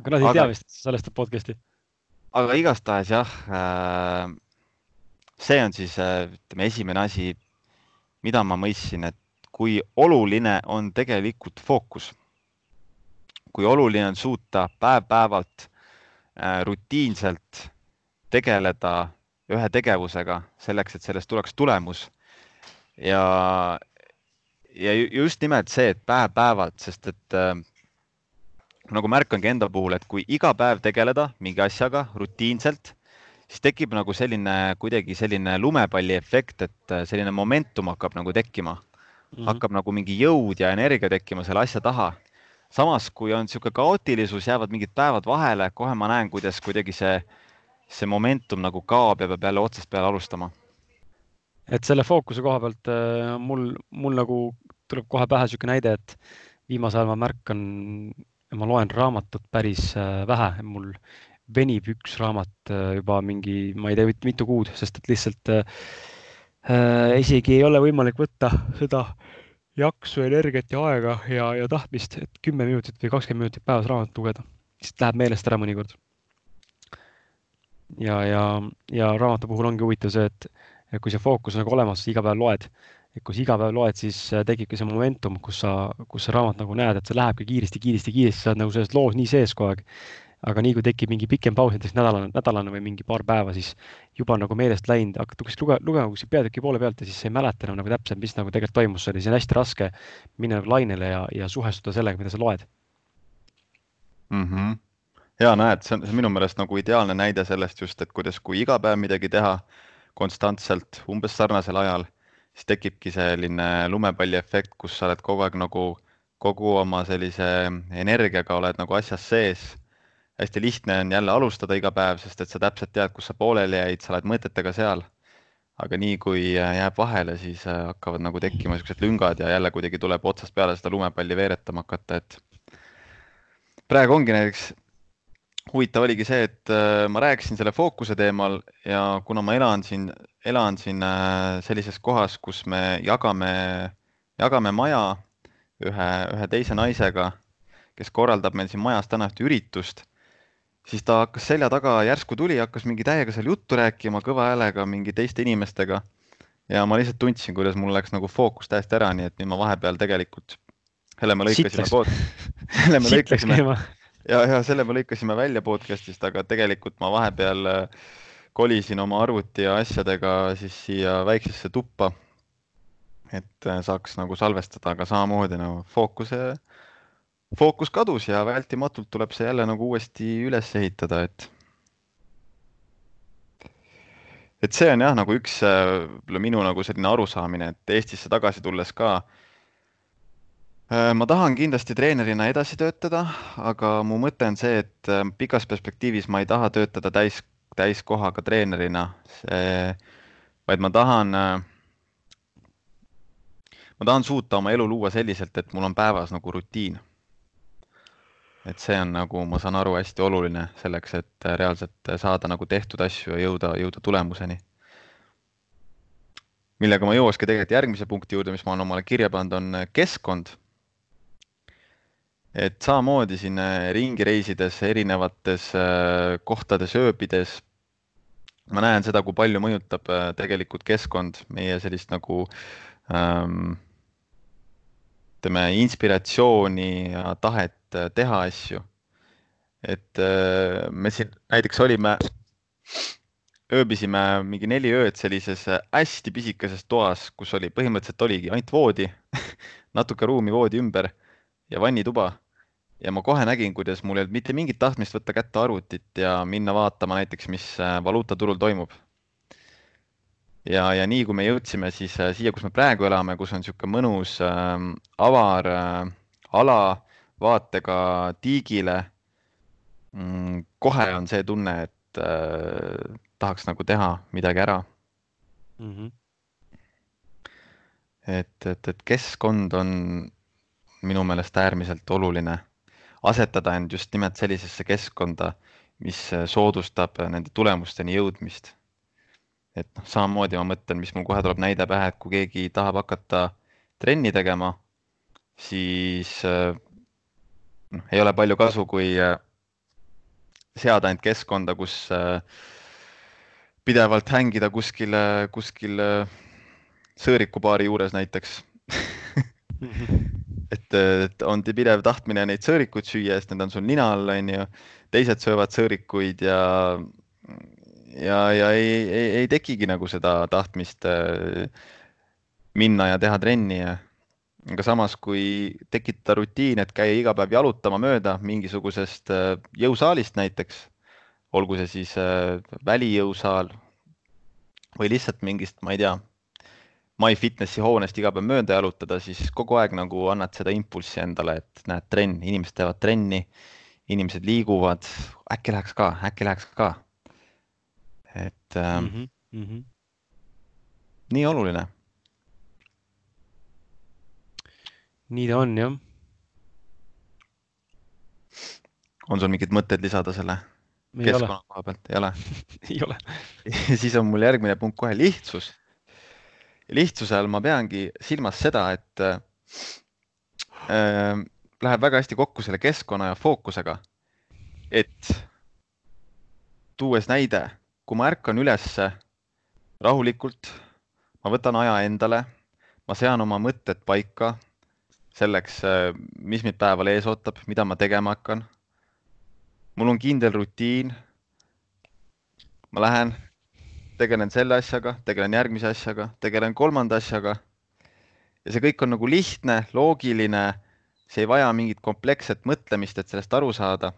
aga nad ei aga... tea vist, et sa salvestad podcast'i. aga igastahes jah äh,, see on siis äh, ütleme, esimene asi, mida ma mõistsin, et kui oluline on tegelikult fookus. kui oluline on suuta päev-päevalt äh, rutiinselt tegeleda ühe tegevusega selleks, et sellest tuleks tulemus. ja, ja just nimelt see, et päev-päevalt, sest et äh, nagu märkangi enda puhul, et kui iga päev tegeleda mingi asjaga rutiinselt, siis tekib nagu selline kuidagi selline lumepalli efekt, et äh, selline momentum hakkab nagu tekkima mm. -hmm. hakkab nagu mingi jõud ja energia tekkima selle asja taha. Samas, kui on niisugune kaootilisus, jäävad mingid päevad vahele, kohe ma näen, kuidas kuidagi see, see momentum nagu kaob ja peab jälle otsast peale alustama. et selle fookuse koha pealt äh, mul, mul nagu tuleb kohe pähe niisugune näide, et viimasel ajal ma märkan ma loen raamatut päris äh, vähe, mul venib üks raamat äh, juba mingi, ma ei tea, mitu kuud, sest et lihtsalt äh, äh, isegi ei ole võimalik võtta seda jaksu, energiat ja aega ja, ja tahtmist, et kümme minutit või kakskümmend minutit päevas raamatut lugeda. lihtsalt läheb meelest ära mõnikord. ja, ja, ja raamatu puhul ongi huvitav see, et, et kui see fookus on nagu olemas, iga päev loed et kui sa iga päev loed, siis äh, tekibki see momentum, kus sa, kus sa raamat nagu näed, et see lähebki kiiresti, kiiresti, kiiresti, sa oled nagu selles loos nii sees kogu aeg. Aga nii kui tekib mingi pikem paus, näiteks nädalane, nädalane või mingi paar päeva, siis juba nagu meelest läinud, hakkad kuskilt luge-, lugema kuskilt peatüki poole pealt ja siis sa ei mäleta enam nagu täpselt, mis nagu tegelikult toimus, see oli, see on hästi raske minna nagu lainele ja, ja suhestuda sellega, mida sa loed mm. -hmm. ja näed, see on, minu meelest nagu ideaalne näide sellest just, et kuidas, kui iga päev midagi teha konstantselt umbes sarnasel ajal siis tekibki selline lumepalliefekt, kus sa oled kogu aeg nagu kogu oma sellise energiaga oled nagu asjas sees. Hästi lihtne on jälle alustada iga päev, sest et sa täpselt tead, kus sa pooleli jäid, sa oled mõtetega seal. aga nii kui jääb vahele, siis äh, hakkavad nagu tekkima siuksed lüngad ja jälle kuidagi tuleb otsast peale seda lumepalli veeretama hakata, et praegu ongi näiteks huvitav oligi see, et äh, ma rääkisin selle fookuse teemal ja kuna ma elan siin, elan siin äh, sellises kohas, kus me jagame, jagame maja ühe, ühe teise naisega, kes korraldab meil siin majas täna ühte üritust, siis ta hakkas selja taga, järsku tuli, hakkas mingi täiega seal juttu rääkima kõva häälega mingi teiste inimestega. ja ma lihtsalt tundsin, kuidas mul läks nagu fookus täiesti ära, nii et nüüd ma vahepeal tegelikult, selle me lõikasime pood, (laughs) selle me lõikasime ja, ja selle me lõikasime välja podcast'ist, aga tegelikult ma vahepeal äh, kolisin oma arvuti ja asjadega siis siia väiksesse tuppa. et äh, saaks nagu salvestada, aga samamoodi nagu fookuse, fookus kadus ja vältimatult tuleb see jälle nagu uuesti üles ehitada, et. et see on jah, nagu üks minu nagu selline arusaamine, et Eestisse tagasi tulles ka ma tahan kindlasti treenerina edasi töötada, aga mu mõte on see, et äh, pikas perspektiivis ma ei taha töötada täis, täiskohaga treenerina, vaid ma tahan, äh, ma tahan suuta oma elu luua selliselt, et mul on päevas nagu rutiin. Et see on nagu, ma saan aru, hästi oluline selleks, et reaalselt saada nagu tehtud asju ja jõuda, jõuda tulemuseni. millega ma jõuakski tegelikult järgmise punkti juurde, mis ma olen omale kirja pannud, on keskkond et samamoodi siin äh, ringi reisides, erinevates äh, kohtades ööbides, ma näen seda, kui palju mõjutab äh, tegelikult keskkond meie sellist nagu ähm, ütleme, inspiratsiooni ja tahet teha asju. et me siin näiteks olime, ööbisime mingi neli ööd sellises hästi pisikeses toas, kus oli põhimõtteliselt oligi ainult voodi (laughs) natuke ruumi voodi ümber ja vannituba ja ma kohe nägin, kuidas mul ei olnud mitte mingit tahtmist võtta kätte arvutit ja minna vaatama näiteks, mis äh, valuutaturul toimub. Ja, ja nii kui me jõudsime siis äh, siia, kus me praegu elame, kus on niisugune mõnus äh, avar äh, ala vaatega tiigile mm,. kohe on see tunne, et äh, tahaks nagu teha midagi ära mm. -hmm. et, et, et keskkond on minu meelest äärmiselt oluline, asetada end just nimelt sellisesse keskkonda, mis soodustab nende tulemusteni jõudmist. Et noh, samamoodi ma mõtlen, mis mul kohe tuleb näide pähe, et kui keegi tahab hakata trenni tegema, siis noh, ei ole palju kasu, kui seada end keskkonda, kus äh, pidevalt hängida kuskil, kuskil sõõrikubaari juures näiteks (laughs) et, et on pidev tahtmine neid sõõrikuid süüa, sest need on sul nina all, onju. teised söövad sõõrikuid ja, ja, ja ei, ei, ei tekigi nagu seda tahtmist minna ja teha trenni ja aga samas, kui tekitada rutiin, et käia iga päev jalutama mööda mingisugusest jõusaalist näiteks olgu see siis äh, välijõusaal või lihtsalt mingist, ma ei tea, MyFitnessi hoonest iga päev mööda jalutada, siis kogu aeg nagu annad seda impulssi endale, et näed, trenn, inimesed teevad trenni, inimesed liiguvad, äkki läheks ka, äkki läheks ka. Et mm -hmm. Mm -hmm. nii oluline. nii ta on, jah. on sul mingid mõtted lisada selle? keskkonna koha pealt, ei ole (laughs) (laughs) ei ole siis on mul järgmine punkt kohe lihtsus. lihtsuse all ma peangi silmas seda, et äh, läheb väga hästi kokku selle keskkonna ja fookusega. et tuues näide, kui ma ärkan ülesse rahulikult, ma võtan aja endale, ma sean oma mõtted paika selleks, mis mind päeval ees ootab, mida ma tegema hakkan mul on kindel rutiin. ma lähen, tegelen selle asjaga, tegelen järgmise asjaga, tegelen kolmanda asjaga. ja see kõik on nagu lihtne, loogiline, see ei vaja mingit kompleksset mõtlemist, et sellest aru saada.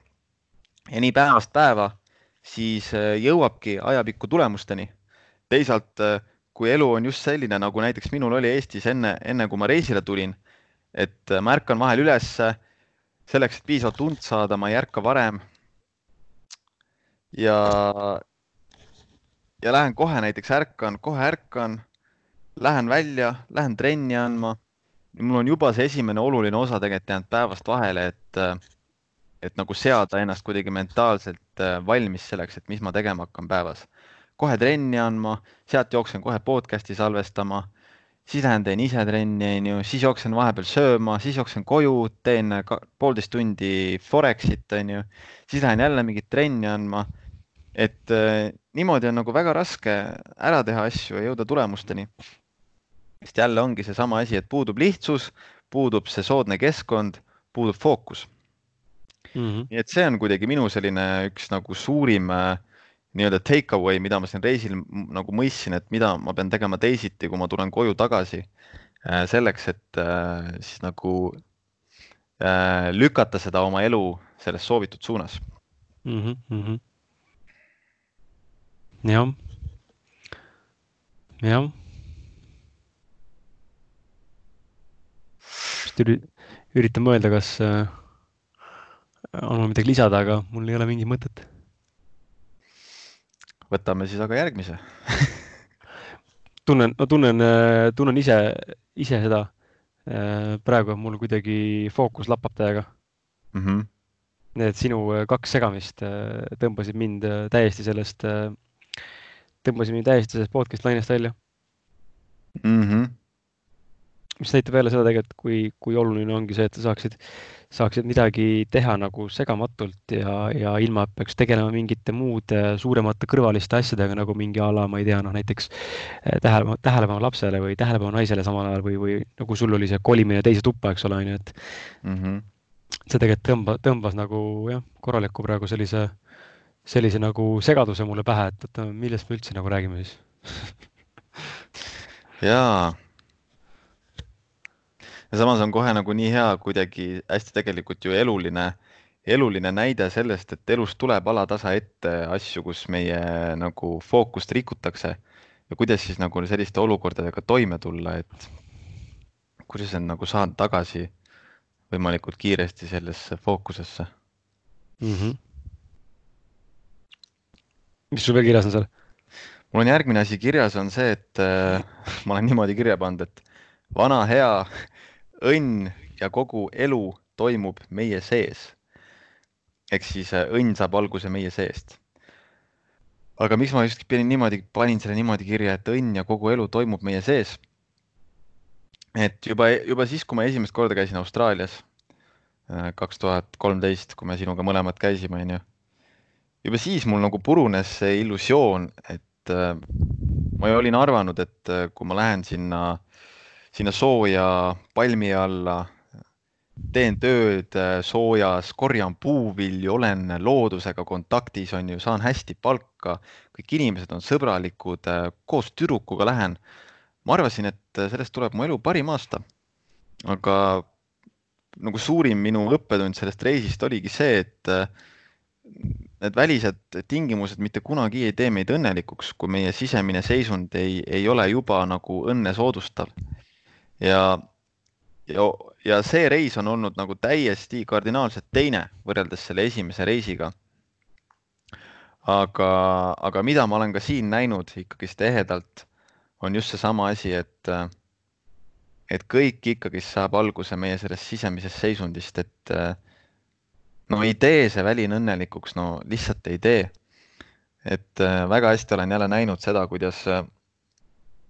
ja nii päevast päeva, siis äh, jõuabki ajapikku tulemusteni. teisalt, äh, kui elu on just selline, nagu näiteks minul oli Eestis enne, enne kui ma reisile tulin, et äh, ma ärkan vahel ülesse selleks, et piisavalt und saada, ma ei ärka varem ja, ja lähen kohe näiteks ärkan, kohe ärkan, lähen välja, lähen trenni andma. mul on juba see esimene oluline osa tegelikult jäänud päevast vahele, et, et nagu seada ennast kuidagi mentaalselt äh, valmis selleks, et mis ma tegema hakkan päevas. kohe trenni andma, sealt jooksen kohe podcast'i salvestama, siis lähen teen ise trenni, onju, siis jooksen vahepeal sööma, siis jooksen koju, teen poolteist tundi Forexit, onju, siis lähen jälle mingit trenni andma et äh, niimoodi on nagu väga raske ära teha asju ja jõuda tulemusteni. sest jälle ongi seesama asi, et puudub lihtsus, puudub see soodne keskkond, puudub fookus mm. -hmm. nii et see on kuidagi minu selline üks nagu suurim äh, nii-öelda take away, mida ma siin reisil nagu mõistsin, et mida ma pean tegema teisiti, kui ma tulen koju tagasi äh, selleks, et äh, siis nagu lükata seda oma elu selles soovitud suunas mm. -hmm jah, jah. just üritan mõelda, kas äh, on mul midagi lisada, aga mul ei ole mingit mõtet. võtame siis aga järgmise (laughs) tunnen, no tunnen, äh, tunnen ise, ise seda. Äh, praegu on mul kuidagi fookus lappab täiega mm. -hmm. Need sinu äh, kaks segamist tõmbasid mind täiesti sellest tõmbasime täiesti sellest podcast lainest välja mm. -hmm. Mis näitab jälle seda tegelikult, kui, kui oluline ongi see, et sa saaksid, saaksid midagi teha nagu segamatult ja, ja ilma, et peaks tegelema mingite muude suuremate kõrvaliste asjadega nagu mingi a la, ma ei tea, noh näiteks eh, tähelepanu, tähelepanu lapsele või tähelepanu naisele samal ajal või, või nagu sul oli see kolimine teise tuppa, eks ole, on ju, et mm. -hmm. see tegelikult tõmba, tõmbas nagu jah, korraliku praegu sellise sellise nagu segaduse mulle pähe, et oota, millest me üldse nagu räägime siis (laughs) jaa. Ja samas on kohe nagu nii hea kuidagi hästi tegelikult ju eluline, eluline näide sellest, et elus tuleb alatasa ette asju, kus meie nagu fookust rikutakse ja kuidas siis nagu selliste olukordadega toime tulla, et kuidas end nagu saada tagasi võimalikult kiiresti sellesse fookusesse mm. -hmm. mis sul veel kirjas on seal? mul on järgmine asi kirjas, on see, et äh, ma olen niimoodi kirja pannud, et vana hea õnn ja kogu elu toimub meie sees. ehk siis äh, õnn saab alguse meie seest. aga miks ma just panin niimoodi, panin selle niimoodi kirja, et õnn ja kogu elu toimub meie sees? et juba, juba siis, kui ma esimest korda käisin Austraalias, äh, kaks tuhat kolmteist, kui me sinuga mõlemad käisime, onju. juba siis mul nagu purunes see illusioon, et äh, ma olin arvanud, et äh, kui ma lähen sinna, sinna sooja palmi alla, teen tööd äh, soojas, korjan puuvilju, olen loodusega kontaktis, on ju, saan hästi palka, kõik inimesed on sõbralikud, koos tüdrukuga lähen. ma arvasin, et sellest tuleb mu elu parim aasta. aga nagu suurim minu õppetund sellest reisist oligi see, et need välised tingimused mitte kunagi ei tee meid õnnelikuks, kui meie sisemine seisund ei, ei ole juba nagu õnne soodustav. Ja, ja, ja see reis on olnud nagu täiesti kardinaalselt teine võrreldes selle esimese reisiga. aga, aga mida ma olen ka siin näinud ikkagist ehedalt, on just seesama asi, et, et kõik ikkagist saab alguse meie sellest sisemisest seisundist, et no ei tee see väline õnnelikuks, no lihtsalt ei tee. et äh, väga hästi olen jälle näinud seda, kuidas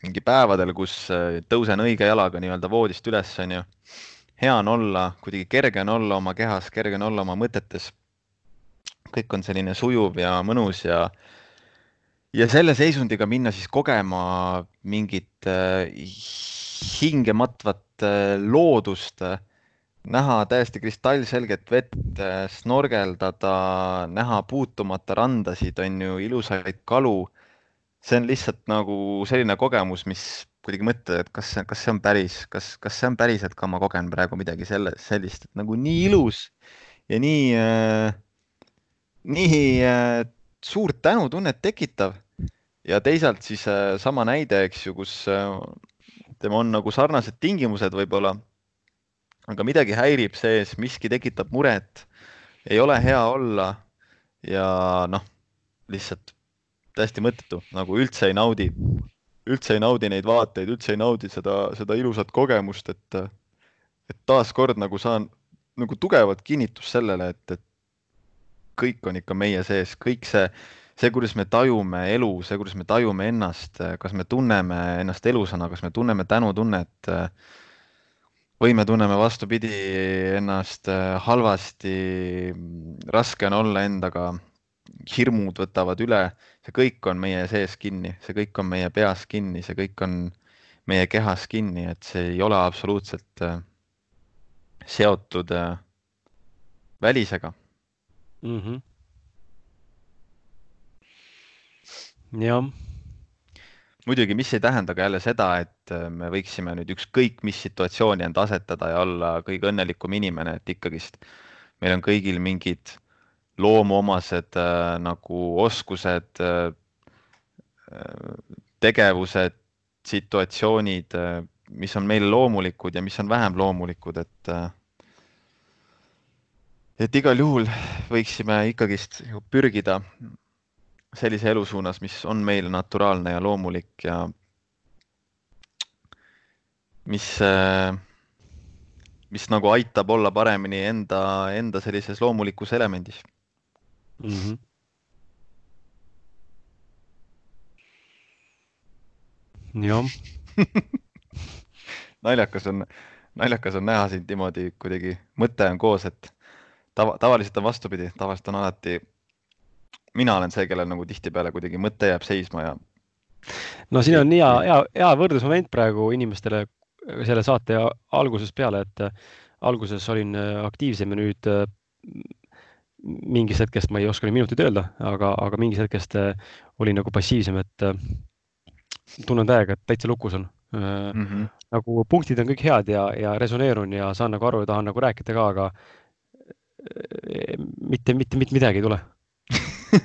mingi päevadel, kus äh, tõusen õige jalaga nii-öelda voodist üles, on ju. hea on olla, kuidagi kerge on olla oma kehas, kerge on olla oma mõtetes. kõik on selline sujuv ja mõnus ja ja selle seisundiga minna siis kogema mingit hingematvat loodust näha täiesti kristallselget vett, äh, snorgeldada, näha puutumata randasid, on ju, ilusaid kalu. See on lihtsalt nagu selline kogemus, mis kuidagi mõtled, et kas kas see on päris, kas, kas see on päriselt ka ma kogen praegu midagi selle, sellist, et nagu nii ilus ja nii äh,, nii äh, suurt tänutunnet tekitav. ja teisalt siis äh, sama näide, eks ju, kus äh, tema on nagu sarnased tingimused võib-olla aga midagi häirib sees, miski tekitab muret, ei ole hea olla ja noh, lihtsalt täiesti mõttetu, nagu üldse ei naudi, üldse ei naudi neid vaateid, üldse ei naudi seda, seda ilusat kogemust, et, et taaskord nagu saan nagu tugevat kinnitust sellele, et, et kõik on ikka meie sees, kõik see, see, kuidas me tajume elu, see, kuidas me tajume ennast, kas me tunneme ennast elusana, kas me tunneme tänutunnet või me tunneme vastupidi ennast halvasti, raske on olla endaga, hirmud võtavad üle, see kõik on meie sees kinni, see kõik on meie peas kinni, see kõik on meie kehas kinni, et see ei ole absoluutselt äh, seotud äh, välisega mm. -hmm. jah muidugi, mis ei tähenda ka jälle seda, et äh, me võiksime nüüd ükskõik mis situatsiooni end asetada ja olla kõige õnnelikum inimene, et ikkagist meil on kõigil mingid loomuomased äh, nagu oskused äh,, äh tegevused, situatsioonid äh,, mis on meile loomulikud ja mis on vähem loomulikud, et äh, et igal juhul võiksime ikkagist pürgida sellise elu suunas, mis on meile naturaalne ja loomulik ja mis, äh, mis nagu aitab olla paremini enda, enda sellises loomulikus elemendis -hmm. jah (laughs) naljakas on, naljakas on näha sind niimoodi kuidagi, mõte on koos, et tava, tavaliselt on vastupidi, tavaliselt on alati mina olen see, kellel nagu tihtipeale kuidagi mõte jääb seisma ja. no siin on hea, hea, hea võrdlusmoment praegu inimestele selle saate algusest peale, et äh, alguses olin äh, aktiivsem ja nüüd äh, mingist hetkest, ma ei oska nüüd minutit öelda, aga, aga mingist hetkest olin nagu passiivsem, et tunnen täiega, et täitsa lukus on, mm. -hmm. nagu punktid on kõik head ja, ja resoneerun ja saan nagu aru ja tahan nagu rääkida ka, aga mitte, mitte, mitte midagi ei tule (laughs)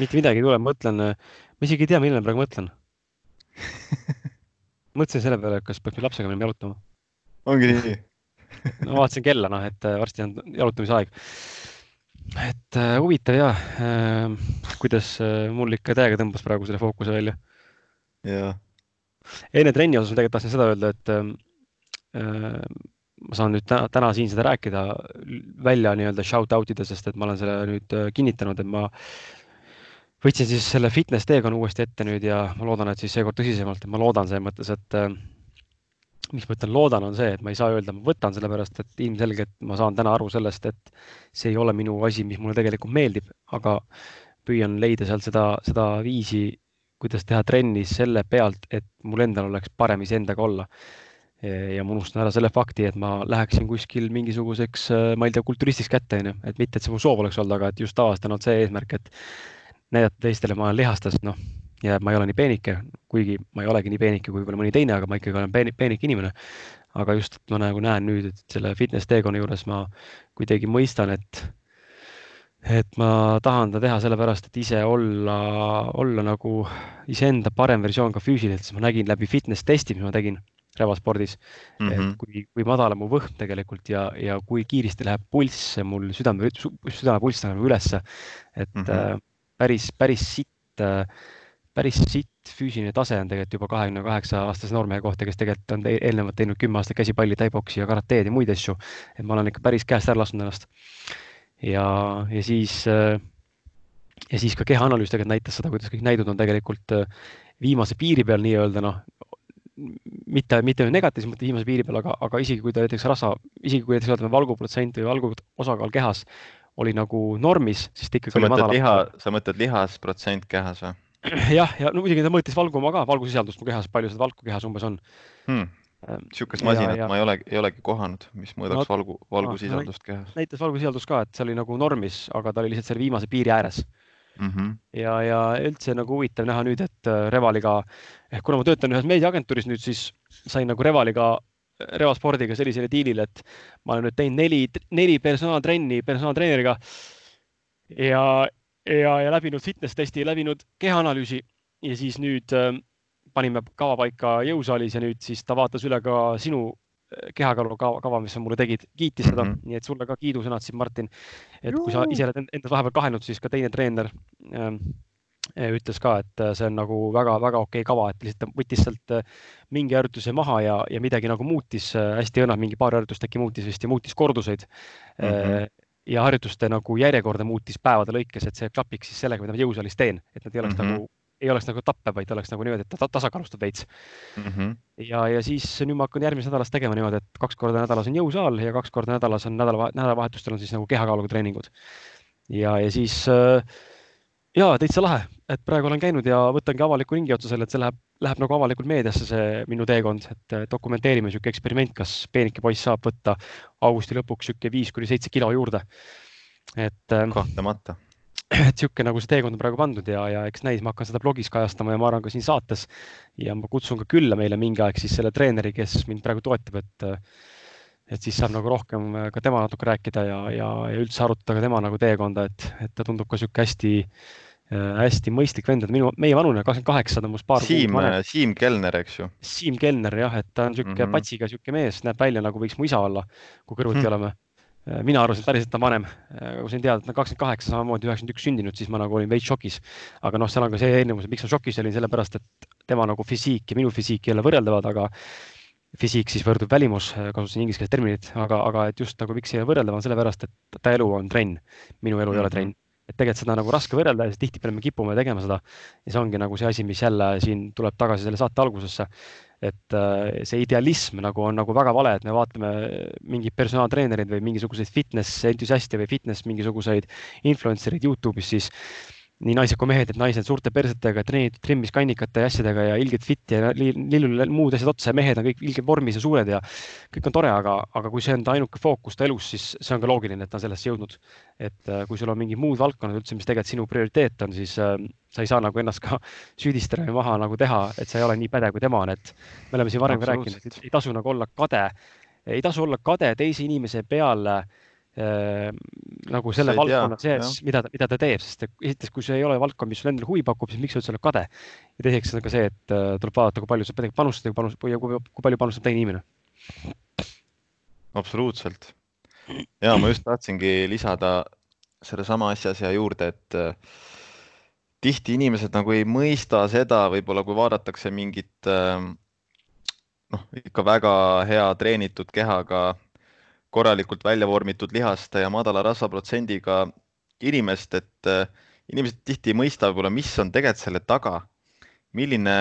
mitte midagi ei tule, mõtlen, ma isegi ei tea, millele ma praegu mõtlen (laughs) mõtlesin selle peale, kas peaks lapsega minema jalutama. ongi nii (laughs) no vaatasin kella, noh, et varsti on jalutamise aeg et äh, huvitav ja äh,, kuidas äh, mul ikka täiega tõmbas praegu selle fookuse välja. jah. enne trenni osas ma tegelikult tahtsin seda öelda, et äh, äh, ma saan nüüd täna, täna siin seda rääkida välja nii-öelda shout out ida, sest et ma olen selle nüüd äh, kinnitanud, et ma võtsin siis selle fitness teekonna uuesti ette nüüd ja ma loodan, et siis seekord tõsisemalt, et ma loodan selles mõttes, et äh, miks ma ütlen loodan, on see, et ma ei saa öelda, ma võtan, sellepärast et ilmselgelt ma saan täna aru sellest, et see ei ole minu asi, mis mulle tegelikult meeldib, aga püüan leida sealt seda, seda viisi, kuidas teha trenni selle pealt, et mul endal oleks parem iseendaga olla. ja ma unustan ära selle fakti, et ma läheksin kuskil mingisuguseks, ma ei tea, kulturistiks kätte, onju, et mitte, et see mu soov oleks olnud, aga et just tavaliselt on olnud see eesmärk, et näidata teistele, ma olen lihastes, noh ja ma ei ole nii peenike, kuigi ma ei olegi nii peenike kui võib-olla mõni teine, aga ma ikkagi olen peenik, peenik inimene. aga just ma nagu näen nüüd, et selle fitness teekonna juures ma kuidagi mõistan, et, et ma tahan seda teha sellepärast, et ise olla, olla nagu iseenda parem versioon ka füüsiliselt, sest ma nägin läbi fitness testi, mis ma tegin revaspordis mm, -hmm. et mhm. kui, kui madal on mu võhm tegelikult ja, ja kui kiiresti läheb pulss mul südame, südamepulss läheb ülesse. et mm -hmm. päris, päris sitt äh, päris sitt füüsiline tase on tegelikult juba kahekümne kaheksa aastase noormehe kohta, kes tegelikult on eelnevalt teinud kümme aastat käsipalli, taiboksi ja karateed ja muid asju. et ma olen ikka päris käest ära lasknud ennast. ja, ja siis, ja siis ka kehaanalüüs tegelikult näitas seda, kuidas kõik näidud on tegelikult viimase piiri peal nii-öelda noh, mitte, mitte negatiivses mõttes viimase piiri peal, aga, aga isegi kui ta näiteks rasa, isegi kui näiteks ütleme valguprotsent või valgu osakaal kehas oli nagu normis, siis ta ikkagi sa mõtled liha, sa mõtled lihasprotsent kehas või? (clears throat) jah, ja no muidugi ta mõõtis valguma ka, valgusisaldust mu kehas, palju seda valku kehas umbes on hmm.. niisugust masinat ja, ja... ma ei ole, ei olegi kohanud, mis mõõdaks no, valgu, valgusisaldust kehas. näitas valgusisaldust ka, et see oli nagu normis, aga ta oli lihtsalt selle viimase piiri ääres mm. -hmm. ja, ja üldse nagu huvitav näha nüüd, et äh, Revaliga ehk kuna ma töötan ühes meediaagentuuris nüüd, siis sain nagu Revaliga revaspordiga sellisele diilile, et ma olen nüüd teinud neli, neli personaaltrenni personaaltreeneriga. ja, ja, ja läbinud fitness testi, läbinud kehaanalüüsi ja siis nüüd äh, panime kava paika jõusaalis ja nüüd siis ta vaatas üle ka sinu äh, kehakaalu kava, kava, mis sa mulle tegid, kiitis seda mm, -hmm. nii et sulle ka kiidusõnad siin, Martin. et Juhu. kui sa ise oled endas vahepeal kahelnud, siis ka teine treener äh, ütles ka, et äh, see on nagu väga-väga okei okay kava, et lihtsalt ta võttis sealt mingi harjutuse maha ja, ja midagi nagu muutis hästi õnnalt, mingi paar harjutust äkki muutis vist ja muutis korduseid mm. -hmm ja harjutuste nagu järjekorda muutis päevade lõikes, et see klapiks siis sellega, mida ma jõusaalis teen, et nad ei oleks mm -hmm. nagu, ei oleks nagu tappev, vaid oleks nagu niimoodi, et ta tasakaalustab veits mm. -hmm. ja, ja siis nüüd ma hakkan järgmisest nädalast tegema niimoodi, et kaks korda nädalas on jõusaal ja kaks korda nädalas on nädala, nädalavahetustel on siis nagu kehakaaluga treeningud. ja, ja siis äh, ja täitsa lahe, et praegu olen käinud ja võtangi avaliku ringi otsa selle, et see läheb, läheb nagu avalikult meediasse, see minu teekond, et dokumenteerime niisugune eksperiment, kas peenike poiss saab võtta augusti lõpuks niisugune viis kuni seitse kilo juurde. et. Ähm, kahtlemata. et niisugune nagu see teekond on praegu pandud ja, ja eks näis, ma hakkan seda blogis kajastama ja ma arvan ka siin saates. ja ma kutsun ka külla meile mingi aeg siis selle treeneri, kes mind praegu toetab, et et siis saab nagu rohkem ka tema natuke rääkida ja, ja, ja üldse arutada ka tema nagu teekonda, et, et ta tundub ka niisugune hästi äh, hästi mõistlik vend, et minu, meie vanune, kakskümmend kaheksa, ta on minust paar Siim, Siim Kellner, eks ju? Siim Kellner jah, et ta on niisugune mm -hmm. patsiga niisugune mees, näeb välja nagu võiks mu isa olla, kui kõrvuti mm -hmm. oleme. Äh, mina arvasin, et päriselt ta on vanem, äh, kui sain teada, et ta on kakskümmend kaheksa, samamoodi üheksakümmend üks sündinud, siis ma nagu olin veits šokis. aga noh, seal on ka see erinevus, miks ma šokis olin, sellepärast et tema nagu füsiik ja minu füsiik ei ole võrreldavad, aga füsiik siis võrdub välimus, kasutasin ingliskeelset terminit, aga, aga et just nagu miks ei ole võrreldav, on sellepärast, et ta elu on trenn. minu elu mm -hmm. ei ole mhm. trenn. Et tegelikult seda on nagu raske võrrelda ja tihtipeale me kipume tegema seda. ja see ongi nagu see asi, mis jälle siin tuleb tagasi selle saate algusesse. et äh, see idealism nagu on nagu väga vale, et me vaatame mingeid personaaltreenereid või mingisuguseid fitness entusiaste või fitness mingisuguseid influencer eid Youtube'is, siis nii naised kui mehed, et naised suurte persetega, treenitud trimmis kannikate ja asjadega ja ilgelt fit ja lillul muud asjad otsa ja mehed on kõik ilgelt vormis ja suured ja kõik on tore, aga, aga kui see on ta ainuke fookus ta elus, siis see on ka loogiline, et ta on sellesse jõudnud. et äh, kui sul on mingid muud valdkonnad üldse, mis tegelikult sinu prioriteet on, siis äh, sa ei saa nagu ennast ka (laughs) süüdistada või maha nagu teha, et sa ei ole nii pädev, kui tema on, et me oleme siin varem ka rääkinud, et ei tasu nagu olla kade, ei tasu olla kade teise inimese peale äh, nagu selle valdkonna sees, mida, mida ta teeb, sest esiteks, kui see ei ole valdkond, mis sulle endale huvi pakub, siis miks sa üldse oled kade. ja teiseks on ka see, et äh, tuleb vaadata, kui palju sa tegelikult panustad ja panus, kui, kui palju panustab teine inimene. absoluutselt. ja ma just tahtsingi lisada sellesama asja siia juurde, et äh, tihti inimesed nagu ei mõista seda, võib-olla kui vaadatakse mingit äh, noh, ikka väga hea treenitud kehaga korralikult välja vormitud lihaste ja madala rasvaprotsendiga inimest, et äh, inimesed tihti ei mõista võib-olla, mis on tegelikult selle taga. milline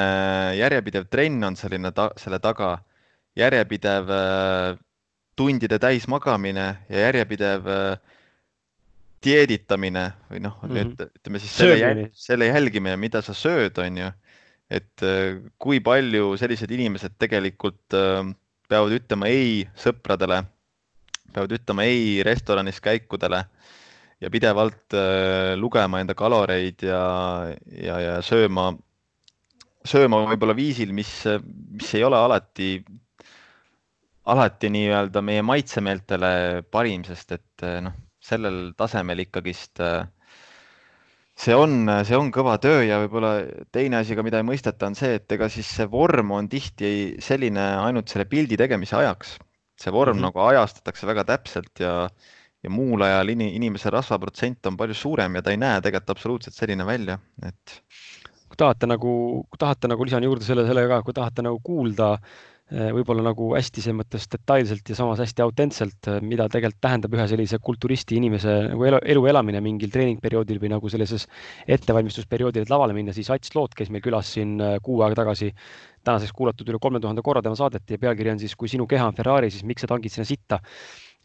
järjepidev trenn on selline ta, selle taga, järjepidev äh, tundide täismagamine ja järjepidev äh, dieeditamine või noh mm -hmm., ütleme siis selle, selle jälgimine, mida sa sööd, on ju. et kui palju sellised inimesed tegelikult peavad ütlema ei sõpradele peavad ütlema ei restoranis käikudele ja pidevalt äh, lugema enda kaloreid ja, ja, ja sööma, sööma võib-olla viisil, mis, mis ei ole alati, alati nii-öelda meie maitsemeeltele parim, sest et äh, noh, sellel tasemel ikkagist äh, see on, see on kõva töö ja võib-olla teine asi ka, mida ei mõisteta, on see, et ega siis see vorm on tihti selline ainult selle pildi tegemise ajaks see vorm mm -hmm. nagu ajastatakse väga täpselt ja, ja muul ajal in, inimese rasvaprotsent on palju suurem ja ta ei näe tegelikult absoluutselt selline välja, et. kui tahate nagu, kui tahate nagu lisan juurde selle, selle ka, kui tahate nagu kuulda võib-olla nagu hästi selles mõttes detailselt ja samas hästi autentselt, eh, mida tegelikult tähendab ühe sellise kulturisti inimese nagu elu, elu elamine mingil treeningperioodil või nagu sellises ettevalmistusperioodil, et lavale minna, siis Ats Loot käis meil külas siin eh, kuu aega tagasi tänaseks kuulatud üle kolme tuhande korra tema saadet ja pealkiri on siis Kui sinu keha on Ferrari, siis miks sa tangid sinna sitta.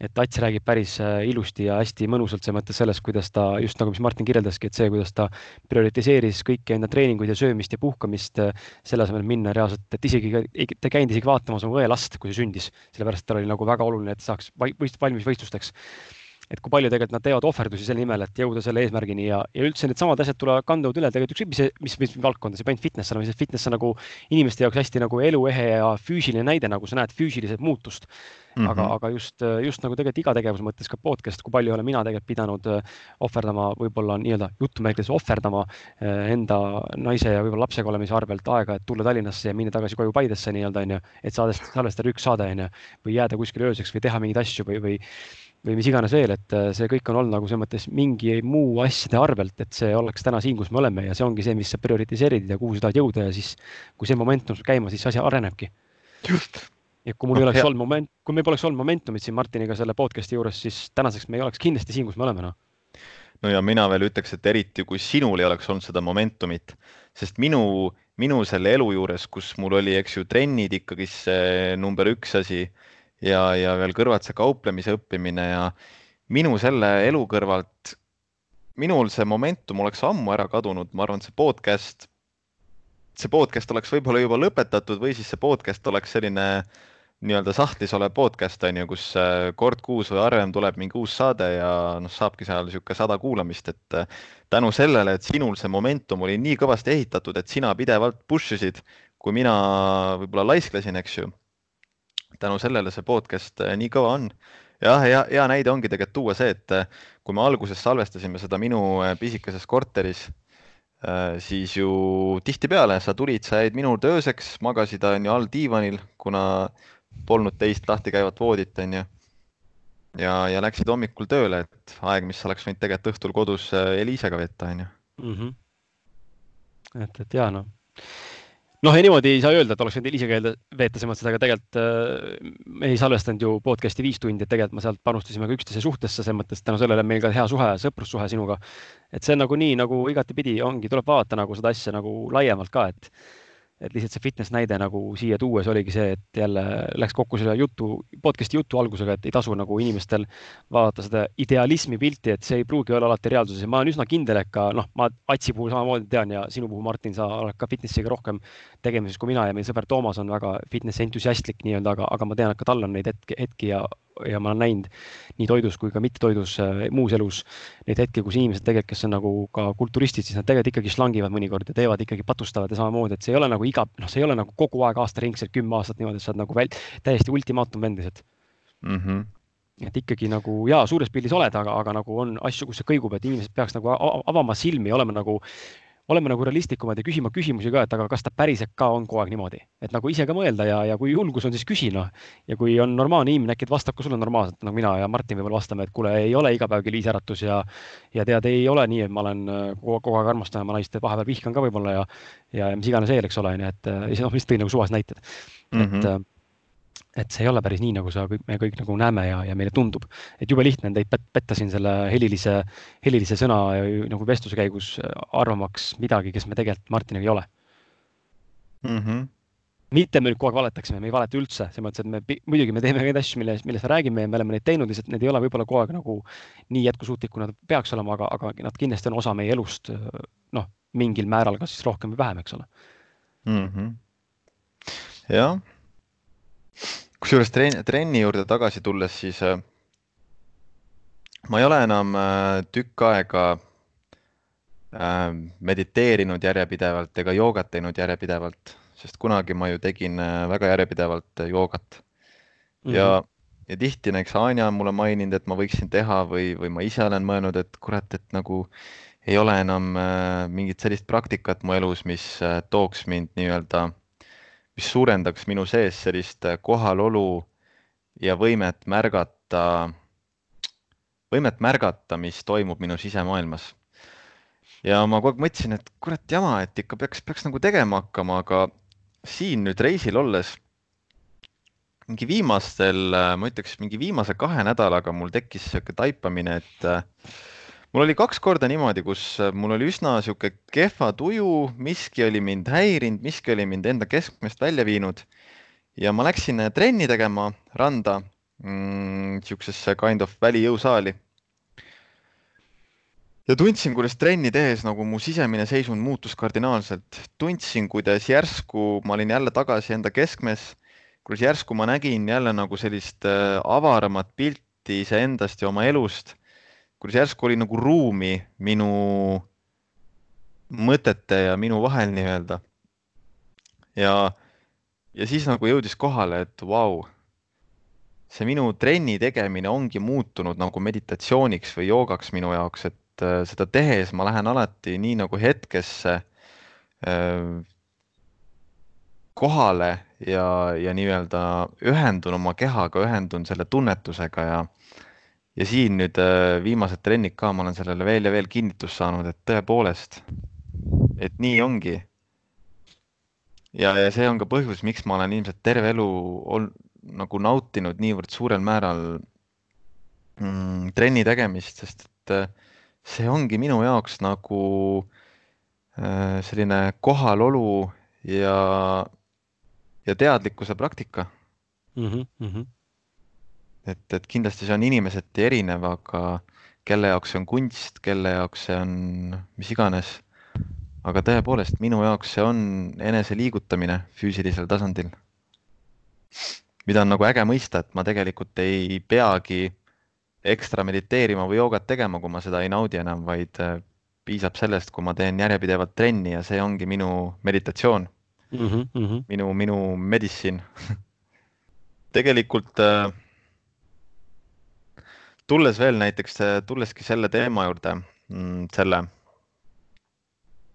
Et Ats räägib päris äh, ilusti ja hästi mõnusalt selles mõttes sellest, kuidas ta just nagu, mis Martin kirjeldaski, et see, kuidas ta prioritiseeris kõiki enda treeninguid ja söömist ja puhkamist äh, selle asemel minna reaalselt, et isegi ta ei käinud isegi vaatamas oma õe last, kui see sündis, sellepärast tal oli nagu väga oluline, et saaks valmis võistlusteks et kui palju tegelikult nad teevad ohverdusi selle nimel, et jõuda selle eesmärgini ja, ja üldse needsamad asjad tulevad, kanduvad üle tegelikult ükskõik mis, mis, mis valdkonda, see ei pea ainult fitness olema, sest fitness on nagu inimeste jaoks hästi nagu eluehe ja füüsiline näide, nagu sa näed füüsiliselt muutust mm. -hmm. aga, aga just, just nagu tegelikult iga tegevuse mõttes ka podcast, kui palju olen mina tegelikult pidanud äh, ohverdama, võib-olla nii-öelda jutumärkides ohverdama äh, enda naise ja võib-olla lapsega olemise arvelt aega, et tulla Tallinnasse ja minna tagasi koju Paidesse nii-öelda onju, et saades, salvestada üks saade onju või jääda kuskile ööseks või teha mingeid asju või, või või mis iganes veel, et äh, see kõik on olnud nagu selles mõttes mingi muu asjade arvelt, et see oleks täna siin, kus me oleme ja see ongi see, mis sa prioritiseerid ja kuhu sa tahad jõuda ja siis kui see momentum sul käima, siis asi arenebki. just. ja kui mul ei oleks olnud moment, kui meil poleks olnud momentumit siin Martiniga selle podcast'i juures, siis tänaseks me ei oleks kindlasti siin, kus me oleme, noh. no ja mina veel ütleks, et eriti kui sinul ei oleks olnud seda momentumit, sest minu, minu selle elu juures, kus mul oli, eks ju, trennid ikkagi see number üks asi ja, ja veel kõrvalt see kauplemise õppimine ja minu selle elu kõrvalt, minul see momentum oleks ammu ära kadunud, ma arvan, et see podcast, see podcast oleks võib-olla juba lõpetatud või siis see podcast oleks selline nii-öelda sahtlis olev podcast on ju, kus äh, kord kuus või harvem tuleb mingi uus saade ja noh, saabki seal niisugune sada kuulamist, et äh, tänu sellele, et sinul see momentum oli nii kõvasti ehitatud, et sina pidevalt push isid, kui mina võib-olla laisklesin, eks ju tänu sellele see podcast äh, nii kõva on. jah, hea, hea näide ongi tegelikult tuua see, et äh, kui me alguses salvestasime seda minu äh, pisikeses korteris, siis ju tihtipeale sa tulid, sa jäid minu juurde ööseks, magasid on ju all diivanil, kuna polnud teist lahti käivat voodit, on ju. ja, ja läksid hommikul tööle, et aeg, mis oleks võinud tegelikult õhtul kodus Eliisega veeta, on ju. Mhm. et, et ja noh noh, niimoodi ei saa öelda, et oleks võinud ise keelde veeta, selles mõttes, et aga tegelikult äh, me ei salvestanud ju podcast'i viis tundi, et tegelikult me sealt panustasime ka üksteise suhtesse, selles mõttes tänu sellele meil ka hea suhe, sõprussuhe sinuga. et see on nagu nii nagu igatepidi ongi, tuleb vaadata nagu seda asja nagu laiemalt ka, et et lihtsalt see fitness näide nagu siia tuues oligi see, et jälle läks kokku selle jutu, podcast'i jutu algusega, et ei tasu nagu inimestel vaadata seda idealismi pilti, et see ei pruugi olla alati reaalsuses ja ma olen üsna kindel, et ka noh, ma Atsi puhul samamoodi tean ja sinu puhul, Martin, sa oled ka fitnessiga rohkem tegemises kui mina ja meie sõber Toomas on väga fitness entusiastlik nii-öelda, aga, aga ma tean, et ka tal on neid hetki, hetki ja ja ma olen näinud nii toidus kui ka mittetoidus äh, muus elus neid hetki, kus inimesed tegelikult, kes on nagu ka kulturistid, siis nad tegelikult ikkagi slangivad mõnikord ja teevad ikkagi patustavad ja samamoodi, et see ei ole nagu iga, noh, see ei ole nagu kogu aeg aastaringselt kümme aastat niimoodi, et sa oled nagu väl, täiesti ultimaatum vend lihtsalt mm. -hmm. et ikkagi nagu jaa, suures pildis oled, aga, aga nagu on asju, kus see kõigub, et inimesed peaks nagu avama silmi ja olema nagu oleme nagu realistlikumad ja küsima küsimusi ka, et aga kas ta päriselt ka on kogu aeg niimoodi, et nagu ise ka mõelda ja, ja kui julgus on, siis küsi noh. ja kui on normaalne inimene, äkki ta vastab ka sulle normaalselt, nagu mina ja Martin võib-olla vastame, et kuule, ei ole iga päev kell viis äratus ja ja tead, ei ole nii, et ma olen äh, kogu, kogu aeg armastan oma naist, vahepeal vihkan ka võib-olla ja ja mis iganes veel, eks ole, onju, et äh, noh, lihtsalt tõin nagu suvalised näited mm. -hmm. et äh, et see ei ole päris nii, nagu sa, me kõik nagu näeme ja, ja meile tundub. et jube lihtne on teid petta siin selle helilise, helilise sõna nagu vestluse käigus arvamaks midagi, kes me tegelikult Martiniga ei ole mm. -hmm. mitte me nüüd kogu aeg valetaksime, me ei valeta üldse, selles mõttes, et me muidugi me teeme neid asju, mille, millest me räägime ja me oleme neid teinud, lihtsalt need ei ole võib-olla kogu aeg nagu nii jätkusuutlik, kui nad peaks olema, aga, aga nad kindlasti on osa meie elust. noh, mingil määral, kas siis rohkem või vähem, eks ole mm. -hmm. jah kusjuures trenni, trenni juurde tagasi tulles, siis äh, ma ei ole enam äh, tükk aega äh, mediteerinud järjepidevalt ega joogat teinud järjepidevalt, sest kunagi ma ju tegin äh, väga järjepidevalt äh, joogat mm. -hmm. ja, ja tihti näiteks Anja on mulle maininud, et ma võiksin teha või, või ma ise olen mõelnud, et kurat, et nagu ei ole enam äh, mingit sellist praktikat mu elus, mis tooks mind nii-öelda äh, mis suurendaks minu sees sellist äh, kohalolu ja võimet märgata, võimet märgata, mis toimub minu sisemaailmas. ja ma kogu aeg mõtlesin, et kurat jama, et ikka peaks, peaks nagu tegema hakkama, aga siin nüüd reisil olles mingi viimastel, äh, ma ütleks mingi viimase kahe nädalaga mul tekkis sihuke taipamine, et äh, mul oli kaks korda niimoodi, kus äh, mul oli üsna sihuke kehva tuju, miski oli mind häirinud, miski oli mind enda keskmest välja viinud. Ja ma läksin äh, trenni tegema randa mm,, siuksesse kind of välijõusaali. ja tundsin, kuidas trenni tehes nagu mu sisemine seisund muutus kardinaalselt, tundsin, kuidas järsku ma olin jälle tagasi enda keskmes, kuidas järsku ma nägin jälle nagu sellist äh, avaramat pilti iseendast ja oma elust kuidas järsku oli nagu ruumi minu mõtete ja minu vahel nii-öelda. ja, ja siis nagu jõudis kohale, et vau, see minu trenni tegemine ongi muutunud nagu meditatsiooniks või joogaks minu jaoks, et äh, seda tehes ma lähen alati nii nagu hetkesse äh, kohale ja, ja nii-öelda ühendun oma kehaga, ühendun selle tunnetusega ja ja siin nüüd äh, viimased trennid ka, ma olen sellele veel ja veel kinnitust saanud, et tõepoolest, et nii ongi. ja, ja see on ka põhjus, miks ma olen ilmselt terve elu ol, nagu nautinud niivõrd suurel määral mm, trenni tegemist, sest et äh, see ongi minu jaoks nagu äh, selline kohalolu ja, ja teadlikkuse praktika mm. -hmm, mm -hmm et, et kindlasti see on inimeseti erinev, aga kelle jaoks see on kunst, kelle jaoks see on mis iganes. aga tõepoolest, minu jaoks see on enese liigutamine füüsilisel tasandil. mida on nagu äge mõista, et ma tegelikult ei peagi ekstra mediteerima või joogat tegema, kui ma seda ei naudi enam, vaid äh, piisab sellest, kui ma teen järjepidevalt trenni ja see ongi minu meditatsioon mm. -hmm. minu, minu medicine (laughs) tegelikult äh, tulles veel näiteks, tulleski selle teema juurde, mm, selle,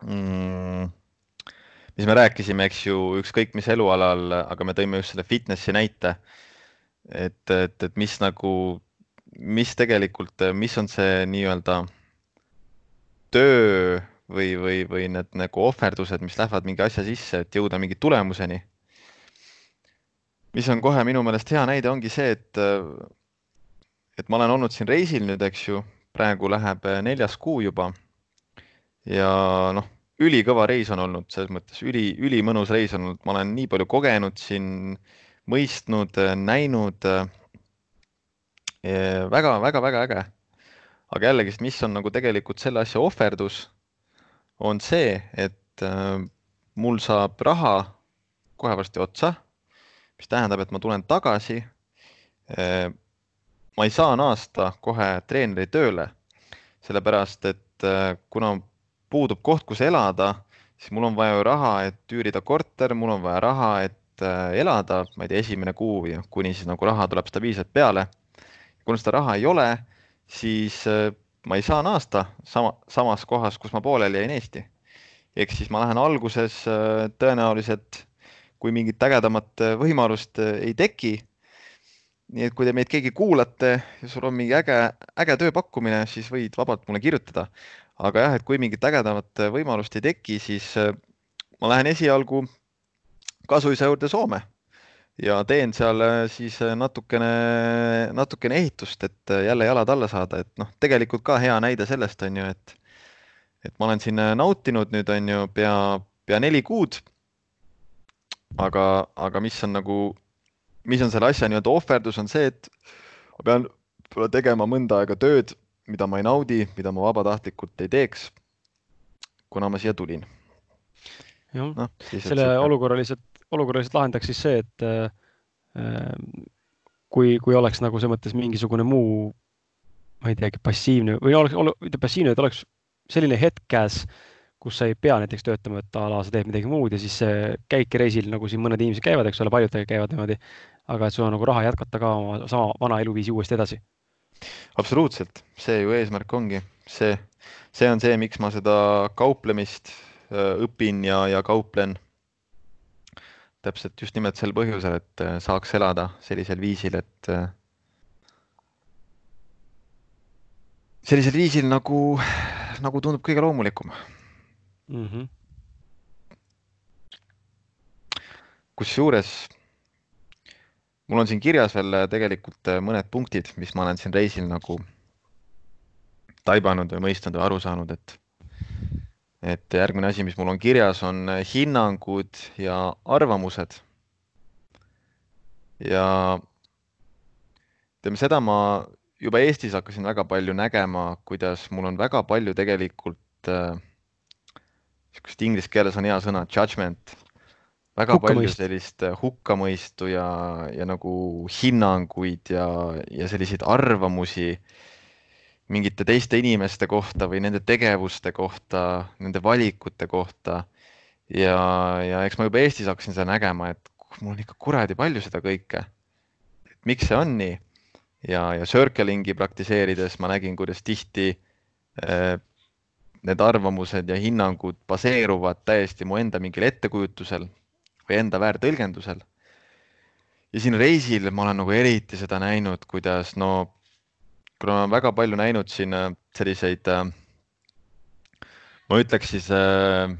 mm, mis me rääkisime, eks ju, ükskõik mis elualal, aga me tõime just selle fitnessi näite. et, et, et mis nagu, mis tegelikult, mis on see nii-öelda töö või, või, või need nagu ohverdused, mis lähevad mingi asja sisse, et jõuda mingi tulemuseni. mis on kohe minu meelest hea näide, ongi see, et et ma olen olnud siin reisil nüüd, eks ju, praegu läheb äh, neljas kuu juba. ja noh, ülikõva reis on olnud, selles mõttes üli, ülimõnus reis on olnud, ma olen nii palju kogenud siin, mõistnud, näinud väga-väga-väga äge. aga jällegi, mis on nagu tegelikult selle asja ohverdus, on see, et äh, mul saab raha kohe varsti otsa, mis tähendab, et ma tulen tagasi äh,. Ma ei saa naasta kohe treeneri tööle, sellepärast et äh, kuna puudub koht, kus elada, siis mul on vaja ju raha, et üürida korter, mul on vaja raha, et äh, elada, ma ei tea, esimene kuu või kuni siis nagu raha tuleb stabiilselt peale kuna seda raha ei ole, siis äh, ma ei saa naasta sama, samas kohas, kus ma pooleli jäin Eesti. ehk siis ma lähen alguses tõenäoliselt, kui mingit ägedamat võimalust ei teki. Nii et kui te meid keegi kuulate ja sul on mingi äge, äge tööpakkumine, siis võid vabalt mulle kirjutada. aga jah, et kui mingit ägedamat võimalust ei teki, siis ma lähen esialgu kasuisa juurde Soome ja teen seal äh, siis äh, natukene, natukene ehitust, et äh, jälle jalad alla saada, et noh, tegelikult ka hea näide sellest on ju, et et ma olen siin nautinud nüüd on ju pea, pea neli kuud. aga, aga mis on nagu, mis on selle asja nii-öelda ohverdus, on see, et ma pean võib-olla tegema mõnda aega tööd, mida ma ei naudi, mida ma vabatahtlikult ei teeks, kuna ma siia tulin. no,, selle olukorra lihtsalt olukorra lihtsalt lahendaks siis see, et äh, kui, kui oleks nagu selles mõttes mingisugune muu, ma ei teagi, passiivne või oleks, mitte passiivne, et oleks selline hetk käes, kus sa ei pea näiteks töötama, et a la sa teed midagi muud ja siis käidki reisil, nagu siin mõned inimesed käivad, eks ole, paljud käivad niimoodi. aga et sul on nagu raha jätkata ka oma sama vana eluviisi uuesti edasi. absoluutselt, see ju eesmärk ongi, see, see on see, miks ma seda kauplemist õpin ja, ja kauplen täpselt just nimelt sel põhjusel, et saaks elada sellisel viisil, et sellisel viisil nagu, nagu tundub kõige loomulikum mm -hmm.. kusjuures mul on siin kirjas veel äh, tegelikult mõned punktid, mis ma olen siin reisil nagu taibanud või mõistnud või aru saanud, et et järgmine asi, mis mul on kirjas, on hinnangud ja arvamused. ja ütleme, seda ma juba Eestis hakkasin väga palju nägema, kuidas mul on väga palju tegelikult äh,, niisugust inglise keeles on hea sõna, judgment, väga palju sellist äh, hukkamõistu ja, ja nagu hinnanguid ja, ja selliseid arvamusi mingite teiste inimeste kohta või nende tegevuste kohta, nende valikute kohta. ja, ja eks ma juba Eestis hakkasin seda nägema, et mul on ikka kuradi palju seda kõike. miks see on nii? ja, ja circling'i praktiseerides ma nägin, kuidas tihti äh, need arvamused ja hinnangud baseeruvad täiesti mu enda mingil ettekujutusel või enda väärtõlgendusel. ja siin reisil ma olen nagu eriti seda näinud, kuidas no kuna ma olen väga palju näinud siin äh, selliseid, äh, ma ütleks siis äh,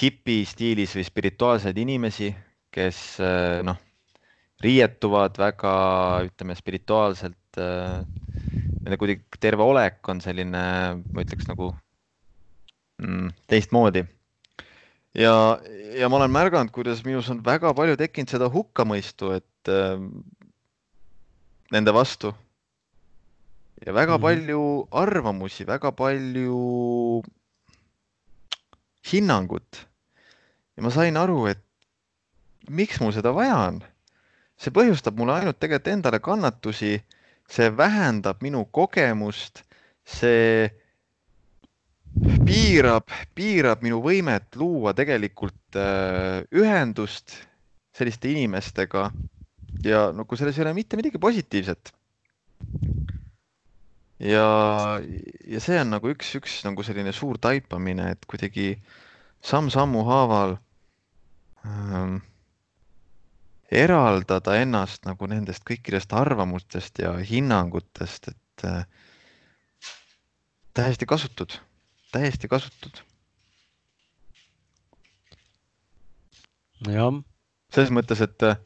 hipi stiilis või spirituaalseid inimesi, kes äh, noh, riietuvad väga, ütleme spirituaalselt äh,. Nende kuidagi terve olek on selline, ma ütleks nagu mm, teistmoodi. ja, ja ma olen märganud, kuidas minus on väga palju tekkinud seda hukkamõistu, et äh, nende vastu ja väga mm palju arvamusi, väga palju hinnangut. ja ma sain aru, et miks mul seda vaja on. see põhjustab mulle ainult tegelikult endale kannatusi, see vähendab minu kogemust, see piirab, piirab minu võimet luua tegelikult äh, ühendust selliste inimestega. Ja nagu selles ei ole mitte midagi positiivset. Ja, ja see on nagu üks, üks nagu selline suur taipamine, et kuidagi samm-sammu haaval ähm, eraldada ennast nagu nendest kõikidest arvamustest ja hinnangutest, et äh, täiesti kasutud, täiesti kasutud. jah. selles mõttes, et äh,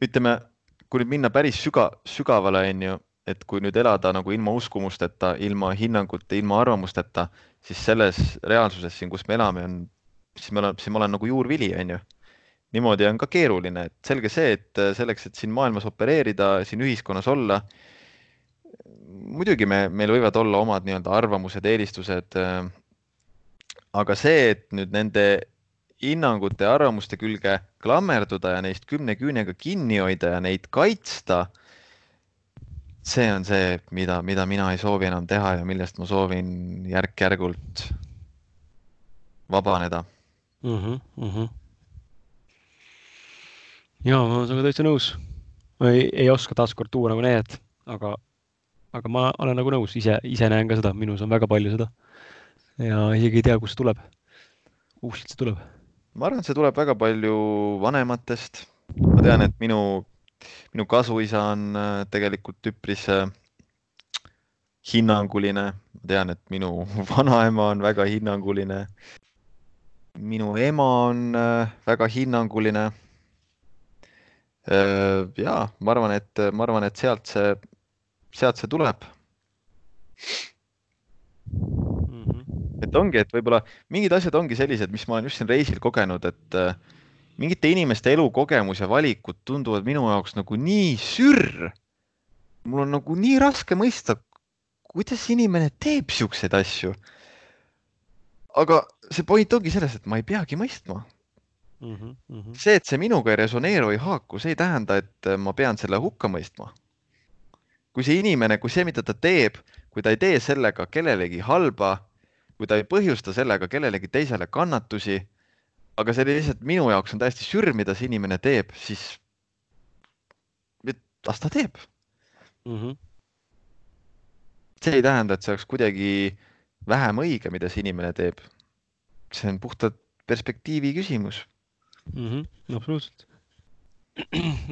ütleme, kui nüüd minna päris süga, sügavale, on ju et kui nüüd elada nagu ilma uskumusteta, ilma hinnangute, ilma arvamusteta, siis selles reaalsuses siin, kus me elame, on, siis me oleme, siis ma olen nagu juurvili, onju. Niimoodi on ka keeruline, et selge see, et selleks, et siin maailmas opereerida, siin ühiskonnas olla, muidugi me, meil võivad olla omad nii-öelda arvamused, eelistused. aga see, et nüüd nende hinnangute ja arvamuste külge klammerduda ja neist kümne küünega kinni hoida ja neid kaitsta see on see, mida, mida mina ei soovi enam teha ja millest ma soovin järk-järgult vabaneda mm. -hmm, mm -hmm. Ja ma olen sinuga täitsa nõus. ma ei, ei oska taaskord tuua nagu näidet, aga, aga ma olen nagu nõus, ise, ise näen ka seda, minus on väga palju seda. ja isegi ei tea, kust see tuleb. kust see tuleb? ma arvan, et see tuleb väga palju vanematest. ma tean, et minu minu kasuisa on äh, tegelikult üpris äh, hinnanguline. ma tean, et minu (laughs) vanaema on väga hinnanguline. minu ema on äh, väga hinnanguline. Ja ma arvan, et ma arvan, et sealt see, sealt see tuleb mm. -hmm. et ongi, et võib-olla mingid asjad ongi sellised, mis ma olen just siin reisil kogenud, et äh, mingite inimeste elukogemus ja valikud tunduvad minu jaoks nagu nii sürr. mul on nagu nii raske mõista, kuidas inimene teeb siukseid asju. aga see point ongi selles, et ma ei peagi mõistma mm. -hmm, mm -hmm. see, et see minuga ei resoneeru, ei haaku, see ei tähenda, et ma pean selle hukka mõistma. kui see inimene, kui see, mida ta teeb, kui ta ei tee sellega kellelegi halba, kui ta ei põhjusta sellega kellelegi teisele kannatusi aga see lihtsalt minu jaoks on täiesti sür, mida see inimene teeb, siis las ta teeb mm. -hmm. see ei tähenda, et see oleks kuidagi vähem õige, mida see inimene teeb. see on puhtalt perspektiivi küsimus mm. -hmm. absoluutselt.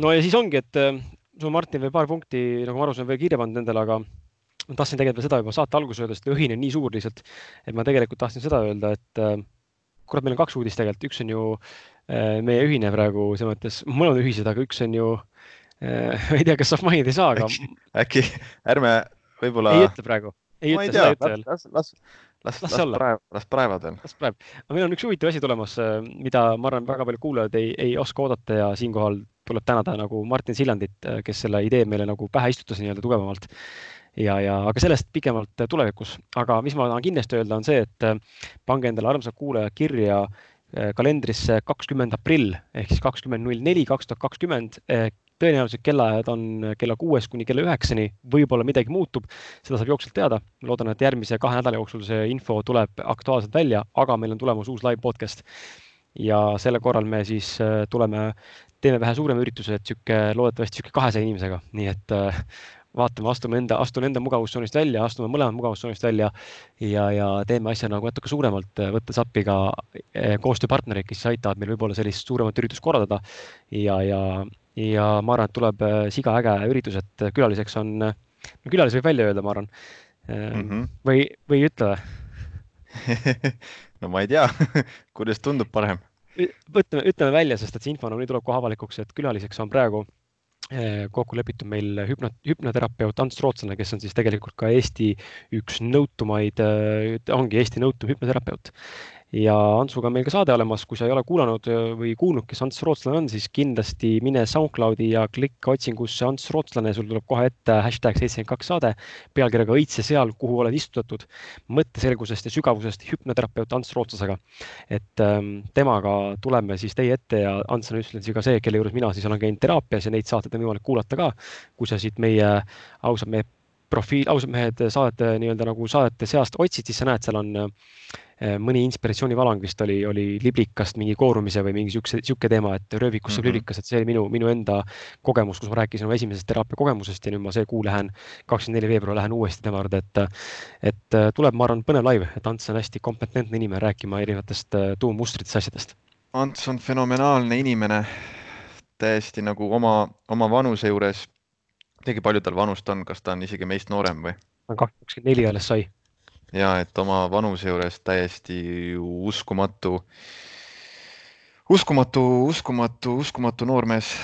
no ja siis ongi, et äh, sul Martin veel paar punkti, nagu ma aru saan, veel kirja pannud endale, aga ma tahtsin tegelikult seda juba saate alguses öelda, sest õhin on nii suur lihtsalt, et ma tegelikult tahtsin seda öelda, et äh, kurat, meil on kaks uudist tegelikult, üks on ju äh, meie ühine praegu selles mõttes, mõlemad ühised, aga üks on ju äh,, (laughs) ma ei tea, kas saab mainida, ei saa, aga. äkki ärme võib-olla. ei ütle praegu, ei ütle, seda ei ütle veel. las, las, las, las, las praev, las praevad veel. las praev, aga meil on üks huvitav asi tulemas, äh, mida ma arvan, väga paljud kuulajad ei, ei oska oodata ja siinkohal tuleb tänada nagu Martin Sillandit, äh, kes selle idee meile nagu pähe istutas nii-öelda tugevamalt ja, ja aga sellest pikemalt tulevikus, aga mis ma tahan kindlasti öelda, on see, et äh, pange endale armsad kuulajad kirja äh, kalendrisse kakskümmend aprill ehk siis kakskümmend null neli, kaks tuhat kakskümmend. Äh, tõenäoliselt kellaajad on kella kuuest kuni kella üheksani, võib-olla midagi muutub, seda saab jooksvalt teada. loodan, et järgmise kahe nädala jooksul see info tuleb aktuaalselt välja, aga meil on tulemas uus live podcast. ja selle korral me siis tuleme, teeme vähe suurema ürituse, et sihuke loodetavasti sihuke kahesaja inimesega, nii et vaatame, astume enda, astun enda mugavustsoonist välja, astume mõlemad mugavustsoonist välja ja, ja teeme asja nagu natuke suuremalt, võttes appi ka koostööpartnereid, kes aitavad meil võib-olla sellist suuremat üritust korraldada. ja, ja, ja ma arvan, et tuleb eh, siga äge üritus, et külaliseks on, no külalisi võib välja öelda, ma arvan mm. -hmm. või, või ei ütle või (laughs) no ma ei tea (laughs) kuidas tundub parem? ütleme, ütleme välja, sest et see info nagunii tuleb kohe avalikuks, et külaliseks on praegu kokku lepitud meil hüpno, hüpnoterapeut Ants Rootslane, kes on siis tegelikult ka Eesti üks nõutumaid, ongi Eesti nõutum hüpnoterapeut ja Antsuga on meil ka saade olemas, kui sa ei ole kuulanud äh, või kuulnud, kes Ants Rootslane on, siis kindlasti mine SoundCloudi ja klikka otsingusse Ants Rootslane, sul tuleb kohe ette hashtag seitsekümmend kaks saade. Pealkirjaga Õitse seal, kuhu oled istutatud, mõtteselgusest ja sügavusest hüpnoterapeut Ants Rootslasega. et ähm, temaga tuleme siis teie ette ja Ants on ühtlasi ka see, kelle juures mina siis olen käinud teraapias ja neid saateid on võimalik kuulata ka, kui sa siit meie ausad mehed profiil, ausad mehed saadete nii-öelda nagu saadete seast otsid, siis sa näed, seal on äh, mõni inspiratsioonivalang vist oli, oli liblikast mingi koorumise või mingi siukse, sihuke teema, et röövikust saab mm -hmm. liblikas, et see oli minu, minu enda kogemus, kus ma rääkisin oma esimesest teraapia kogemusest ja nüüd ma see kuu lähen, kakskümmend neli veebruar lähen uuesti tema juurde, et, et äh, tuleb, ma arvan, põnev live, et Ants on hästi kompetentne inimene rääkima erinevatest äh, tuummustritest, asjadest. Ants on fenomenaalne inimene, täiesti nagu oma, oma vanuse juures teagi palju tal vanust on, kas ta on isegi meist noorem või? kakskümmend neli alles sai. ja et oma vanuse juures täiesti uskumatu, uskumatu, uskumatu, uskumatu noormees.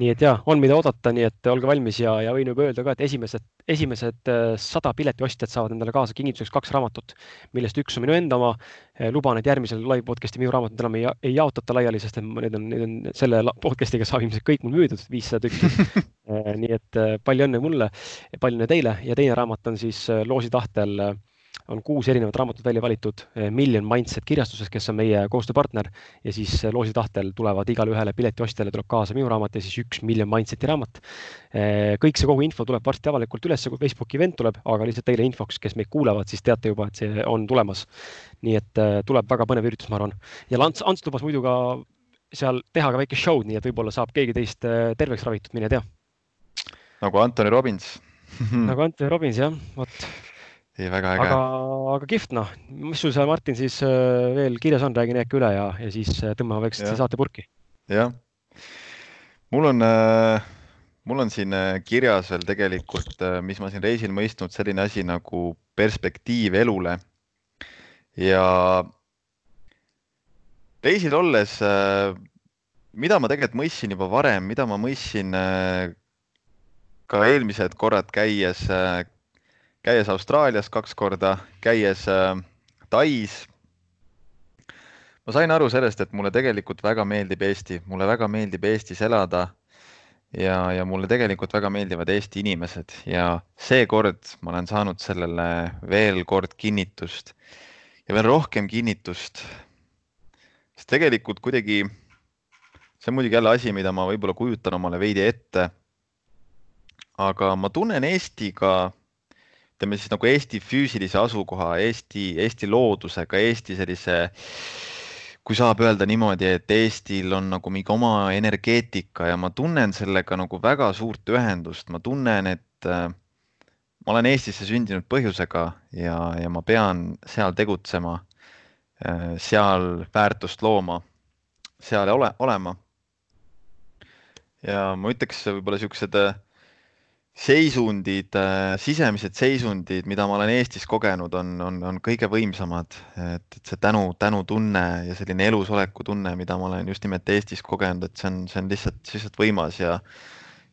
Nii et ja on, mida oodata, nii et olge valmis ja, ja võin juba öelda ka, et esimesed, esimesed äh, sada piletiostjat saavad endale kaasa kingituseks kaks raamatut, millest üks on minu enda oma. Äh, luban, et järgmisel live podcast'i minu raamatut enam ei, ei jaotata laiali, sest et need on, need on selle podcast'iga saab ilmselt kõik mul müüdud, viissada tükki (laughs) nii et palju õnne mulle, palju õnne teile ja teine raamat on siis Loosi tahtel on kuus erinevat raamatut välja valitud eh, Million Mindset kirjastuses, kes on meie koostööpartner ja siis eh, loosi tahtel tulevad igale ühele piletiostjale tuleb kaasa minu raamat ja siis üks Million Mindseti raamat. Eh, kõik see kogu info tuleb varsti avalikult üles, kui Facebooki event tuleb, aga lihtsalt teile infoks, kes meid kuulavad, siis teate juba, et see on tulemas. nii et tuleb väga põnev üritus, ma arvan. ja Ants, Ants lubas muidu ka seal teha ka väike show'd, nii et võib-olla saab keegi teist terveks ravitud, mine tea. nagu Anthony Robbins nagu Anthony Robbins jah, vot ei, väga äge. aga, aga kihvt noh, mis sul seal, Martin, siis äh, veel kirjas on, räägi need ka üle ja, ja siis äh, tõmbame vaikselt saate purki. jah, mul on äh, mul on siin kirjas veel tegelikult, mis ma siin reisil mõistnud, selline asi nagu perspektiiv elule. ja reisil olles, mida ma tegelikult mõistsin juba varem, mida ma mõistsin ka eelmised korrad käies, käies Austraalias kaks korda, käies äh, Tais. ma sain aru sellest, et mulle tegelikult väga meeldib Eesti, mulle väga meeldib Eestis elada ja, ja mulle tegelikult väga meeldivad Eesti inimesed ja seekord ma olen saanud sellele veel kord kinnitust ja veel rohkem kinnitust. sest tegelikult kuidagi, see on muidugi jälle asi, mida ma võib-olla kujutan omale veidi ette. aga ma tunnen Eestiga ütleme siis nagu Eesti füüsilise asukoha, Eesti, Eesti loodusega, Eesti sellise, kui saab öelda niimoodi, et Eestil on nagu mingi oma energeetika ja ma tunnen sellega nagu väga suurt ühendust, ma tunnen, et äh, ma olen Eestisse sündinud põhjusega ja, ja ma pean seal tegutsema, äh, seal väärtust looma, seal ole, olema. ja ma ütleks võib-olla siuksed äh, seisundid, äh, sisemised seisundid, mida ma olen Eestis kogenud, on, on, on kõige võimsamad, et, et see tänu, tänutunne ja selline elusoleku tunne, mida ma olen just nimelt Eestis kogenud, et see on, see on lihtsalt, lihtsalt võimas ja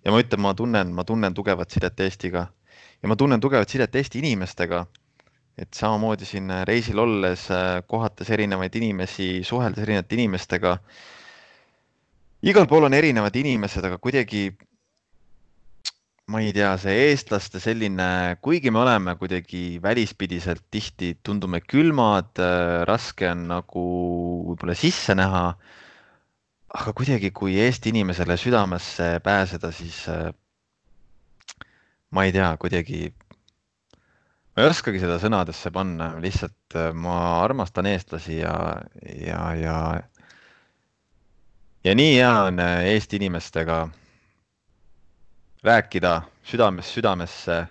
ja ma ütlen, ma tunnen, ma tunnen tugevat sidet Eestiga ja ma tunnen tugevat sidet Eesti inimestega. et samamoodi siin reisil olles, äh, kohates erinevaid inimesi, suheldes erinevate inimestega. igal pool on erinevad inimesed, aga kuidagi ma ei tea, see eestlaste selline, kuigi me oleme kuidagi välispidiselt tihti tundume külmad, äh, raske on nagu võib-olla sisse näha. aga kuidagi, kui Eesti inimesele südamesse pääseda, siis äh, ma ei tea, kuidagi, ma ei oskagi seda sõnadesse panna, lihtsalt äh, ma armastan eestlasi ja, ja, ja, ja nii hea on Eesti inimestega rääkida südamest südamesse,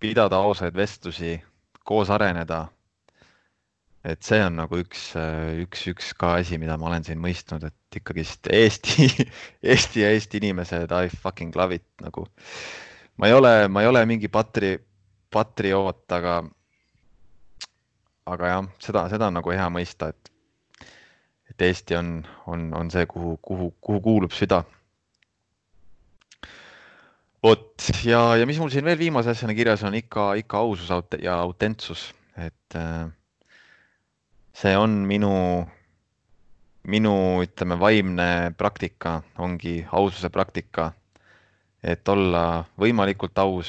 pidada ausaid vestlusi, koos areneda. et see on nagu üks, üks, üks ka asi, mida ma olen siin mõistnud, et ikkagist Eesti (laughs) Eesti ja Eesti inimesed, I fucking love it nagu. ma ei ole, ma ei ole mingi patri, patrioot, aga, aga jah, seda, seda on nagu hea mõista, et, et Eesti on, on, on see, kuhu, kuhu, kuhu kuulub süda vot ja, ja mis mul siin veel viimase asjana kirjas on ikka, ikka ausus ja autentsus, et äh, see on minu, minu ütleme, vaimne praktika ongi aususe praktika. et olla võimalikult aus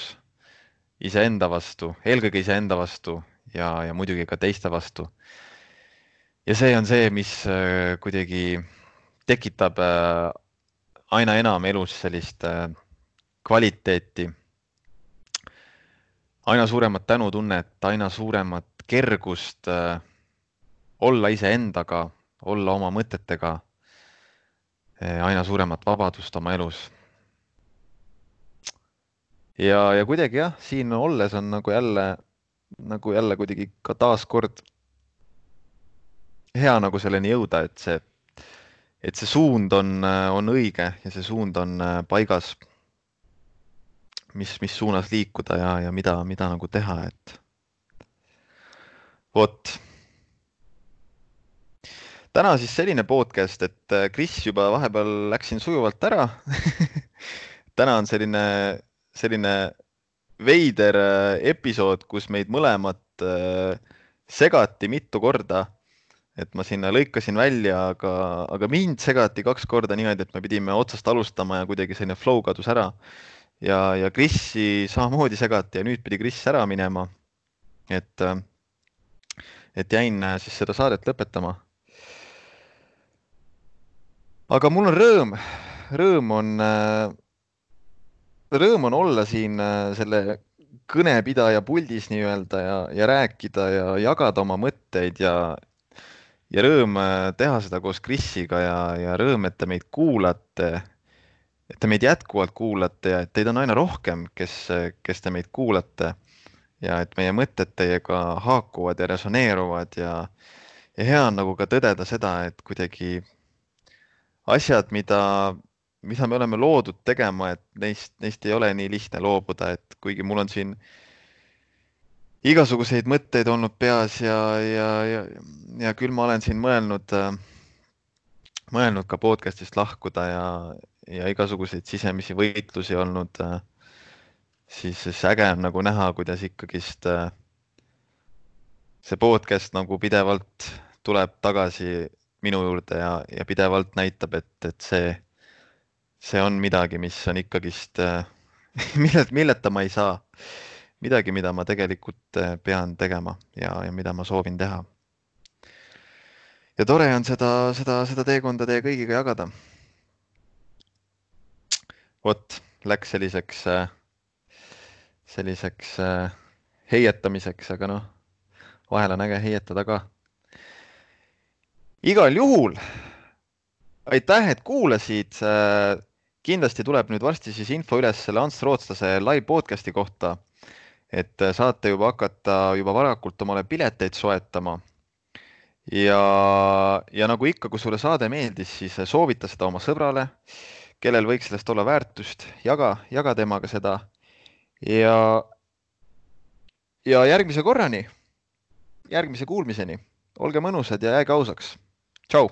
iseenda vastu, eelkõige iseenda vastu ja, ja muidugi ka teiste vastu. ja see on see, mis äh, kuidagi tekitab äh, aina enam elus sellist kvaliteeti, aina suuremat tänutunnet, aina suuremat kergust äh, olla iseendaga, olla oma mõtetega, äh, aina suuremat vabadust oma elus. ja, ja kuidagi jah, siin olles on nagu jälle, nagu jälle kuidagi ka taaskord hea nagu selleni jõuda, et see, et see suund on, on õige ja see suund on äh, paigas mis, mis suunas liikuda ja, ja mida, mida nagu teha, et vot. täna siis selline podcast, et äh, Kris juba vahepeal läks siin sujuvalt ära (laughs) täna on selline, selline veider äh, episood, kus meid mõlemat äh, segati mitu korda. et ma sinna lõikasin välja, aga, aga mind segati kaks korda niimoodi, et me pidime otsast alustama ja kuidagi selline flow kadus ära. Ja, ja Krisi samamoodi segati ja nüüd pidi Kris ära minema. et, et jäin siis seda saadet lõpetama. aga mul on rõõm, rõõm on rõõm on olla siin äh, selle kõnepidaja puldis nii-öelda ja, ja rääkida ja jagada oma mõtteid ja, ja rõõm äh, teha seda koos Krisiga ja, ja rõõm, et te meid kuulate. Et te meid jätkuvalt kuulate ja et teid on aina rohkem, kes, kes te meid kuulate. Ja et meie mõtted teiega haakuvad ja resoneeruvad ja, ja hea on nagu ka tõdeda seda, et kuidagi asjad, mida mida me oleme loodud tegema, et neist, neist ei ole nii lihtne loobuda, et kuigi mul on siin igasuguseid mõtteid olnud peas ja, ja, ja, ja küll ma olen siin mõelnud äh,, mõelnud ka podcast'ist lahkuda ja, ja igasuguseid sisemisi võitlusi olnud äh,, siis, siis äge on nagu näha, kuidas ikkagist äh, see podcast nagu pidevalt tuleb tagasi minu juurde ja, ja pidevalt näitab, et, et see see on midagi, mis on ikkagist, äh, (laughs) millelt, milleta ma ei saa. midagi, mida ma tegelikult pean tegema ja, ja mida ma soovin teha. ja tore on seda, seda, seda teekonda teie kõigiga jagada. Vot, läks selliseks, äh, selliseks heietamiseks, aga noh, vahel on äge heietada ka. igal juhul aitäh, et kuulasid kindlasti tuleb nüüd varsti siis info üles selle Ants Rootslase live podcast'i kohta. et saate juba hakata juba varakult omale pileteid soetama. ja, ja nagu ikka, kui sulle saade meeldis, siis soovita seda oma sõbrale, kellel võiks sellest olla väärtust, jaga, jaga temaga seda. ja, ja järgmise korrani, järgmise kuulmiseni, olge mõnusad ja jääge ausaks. tšau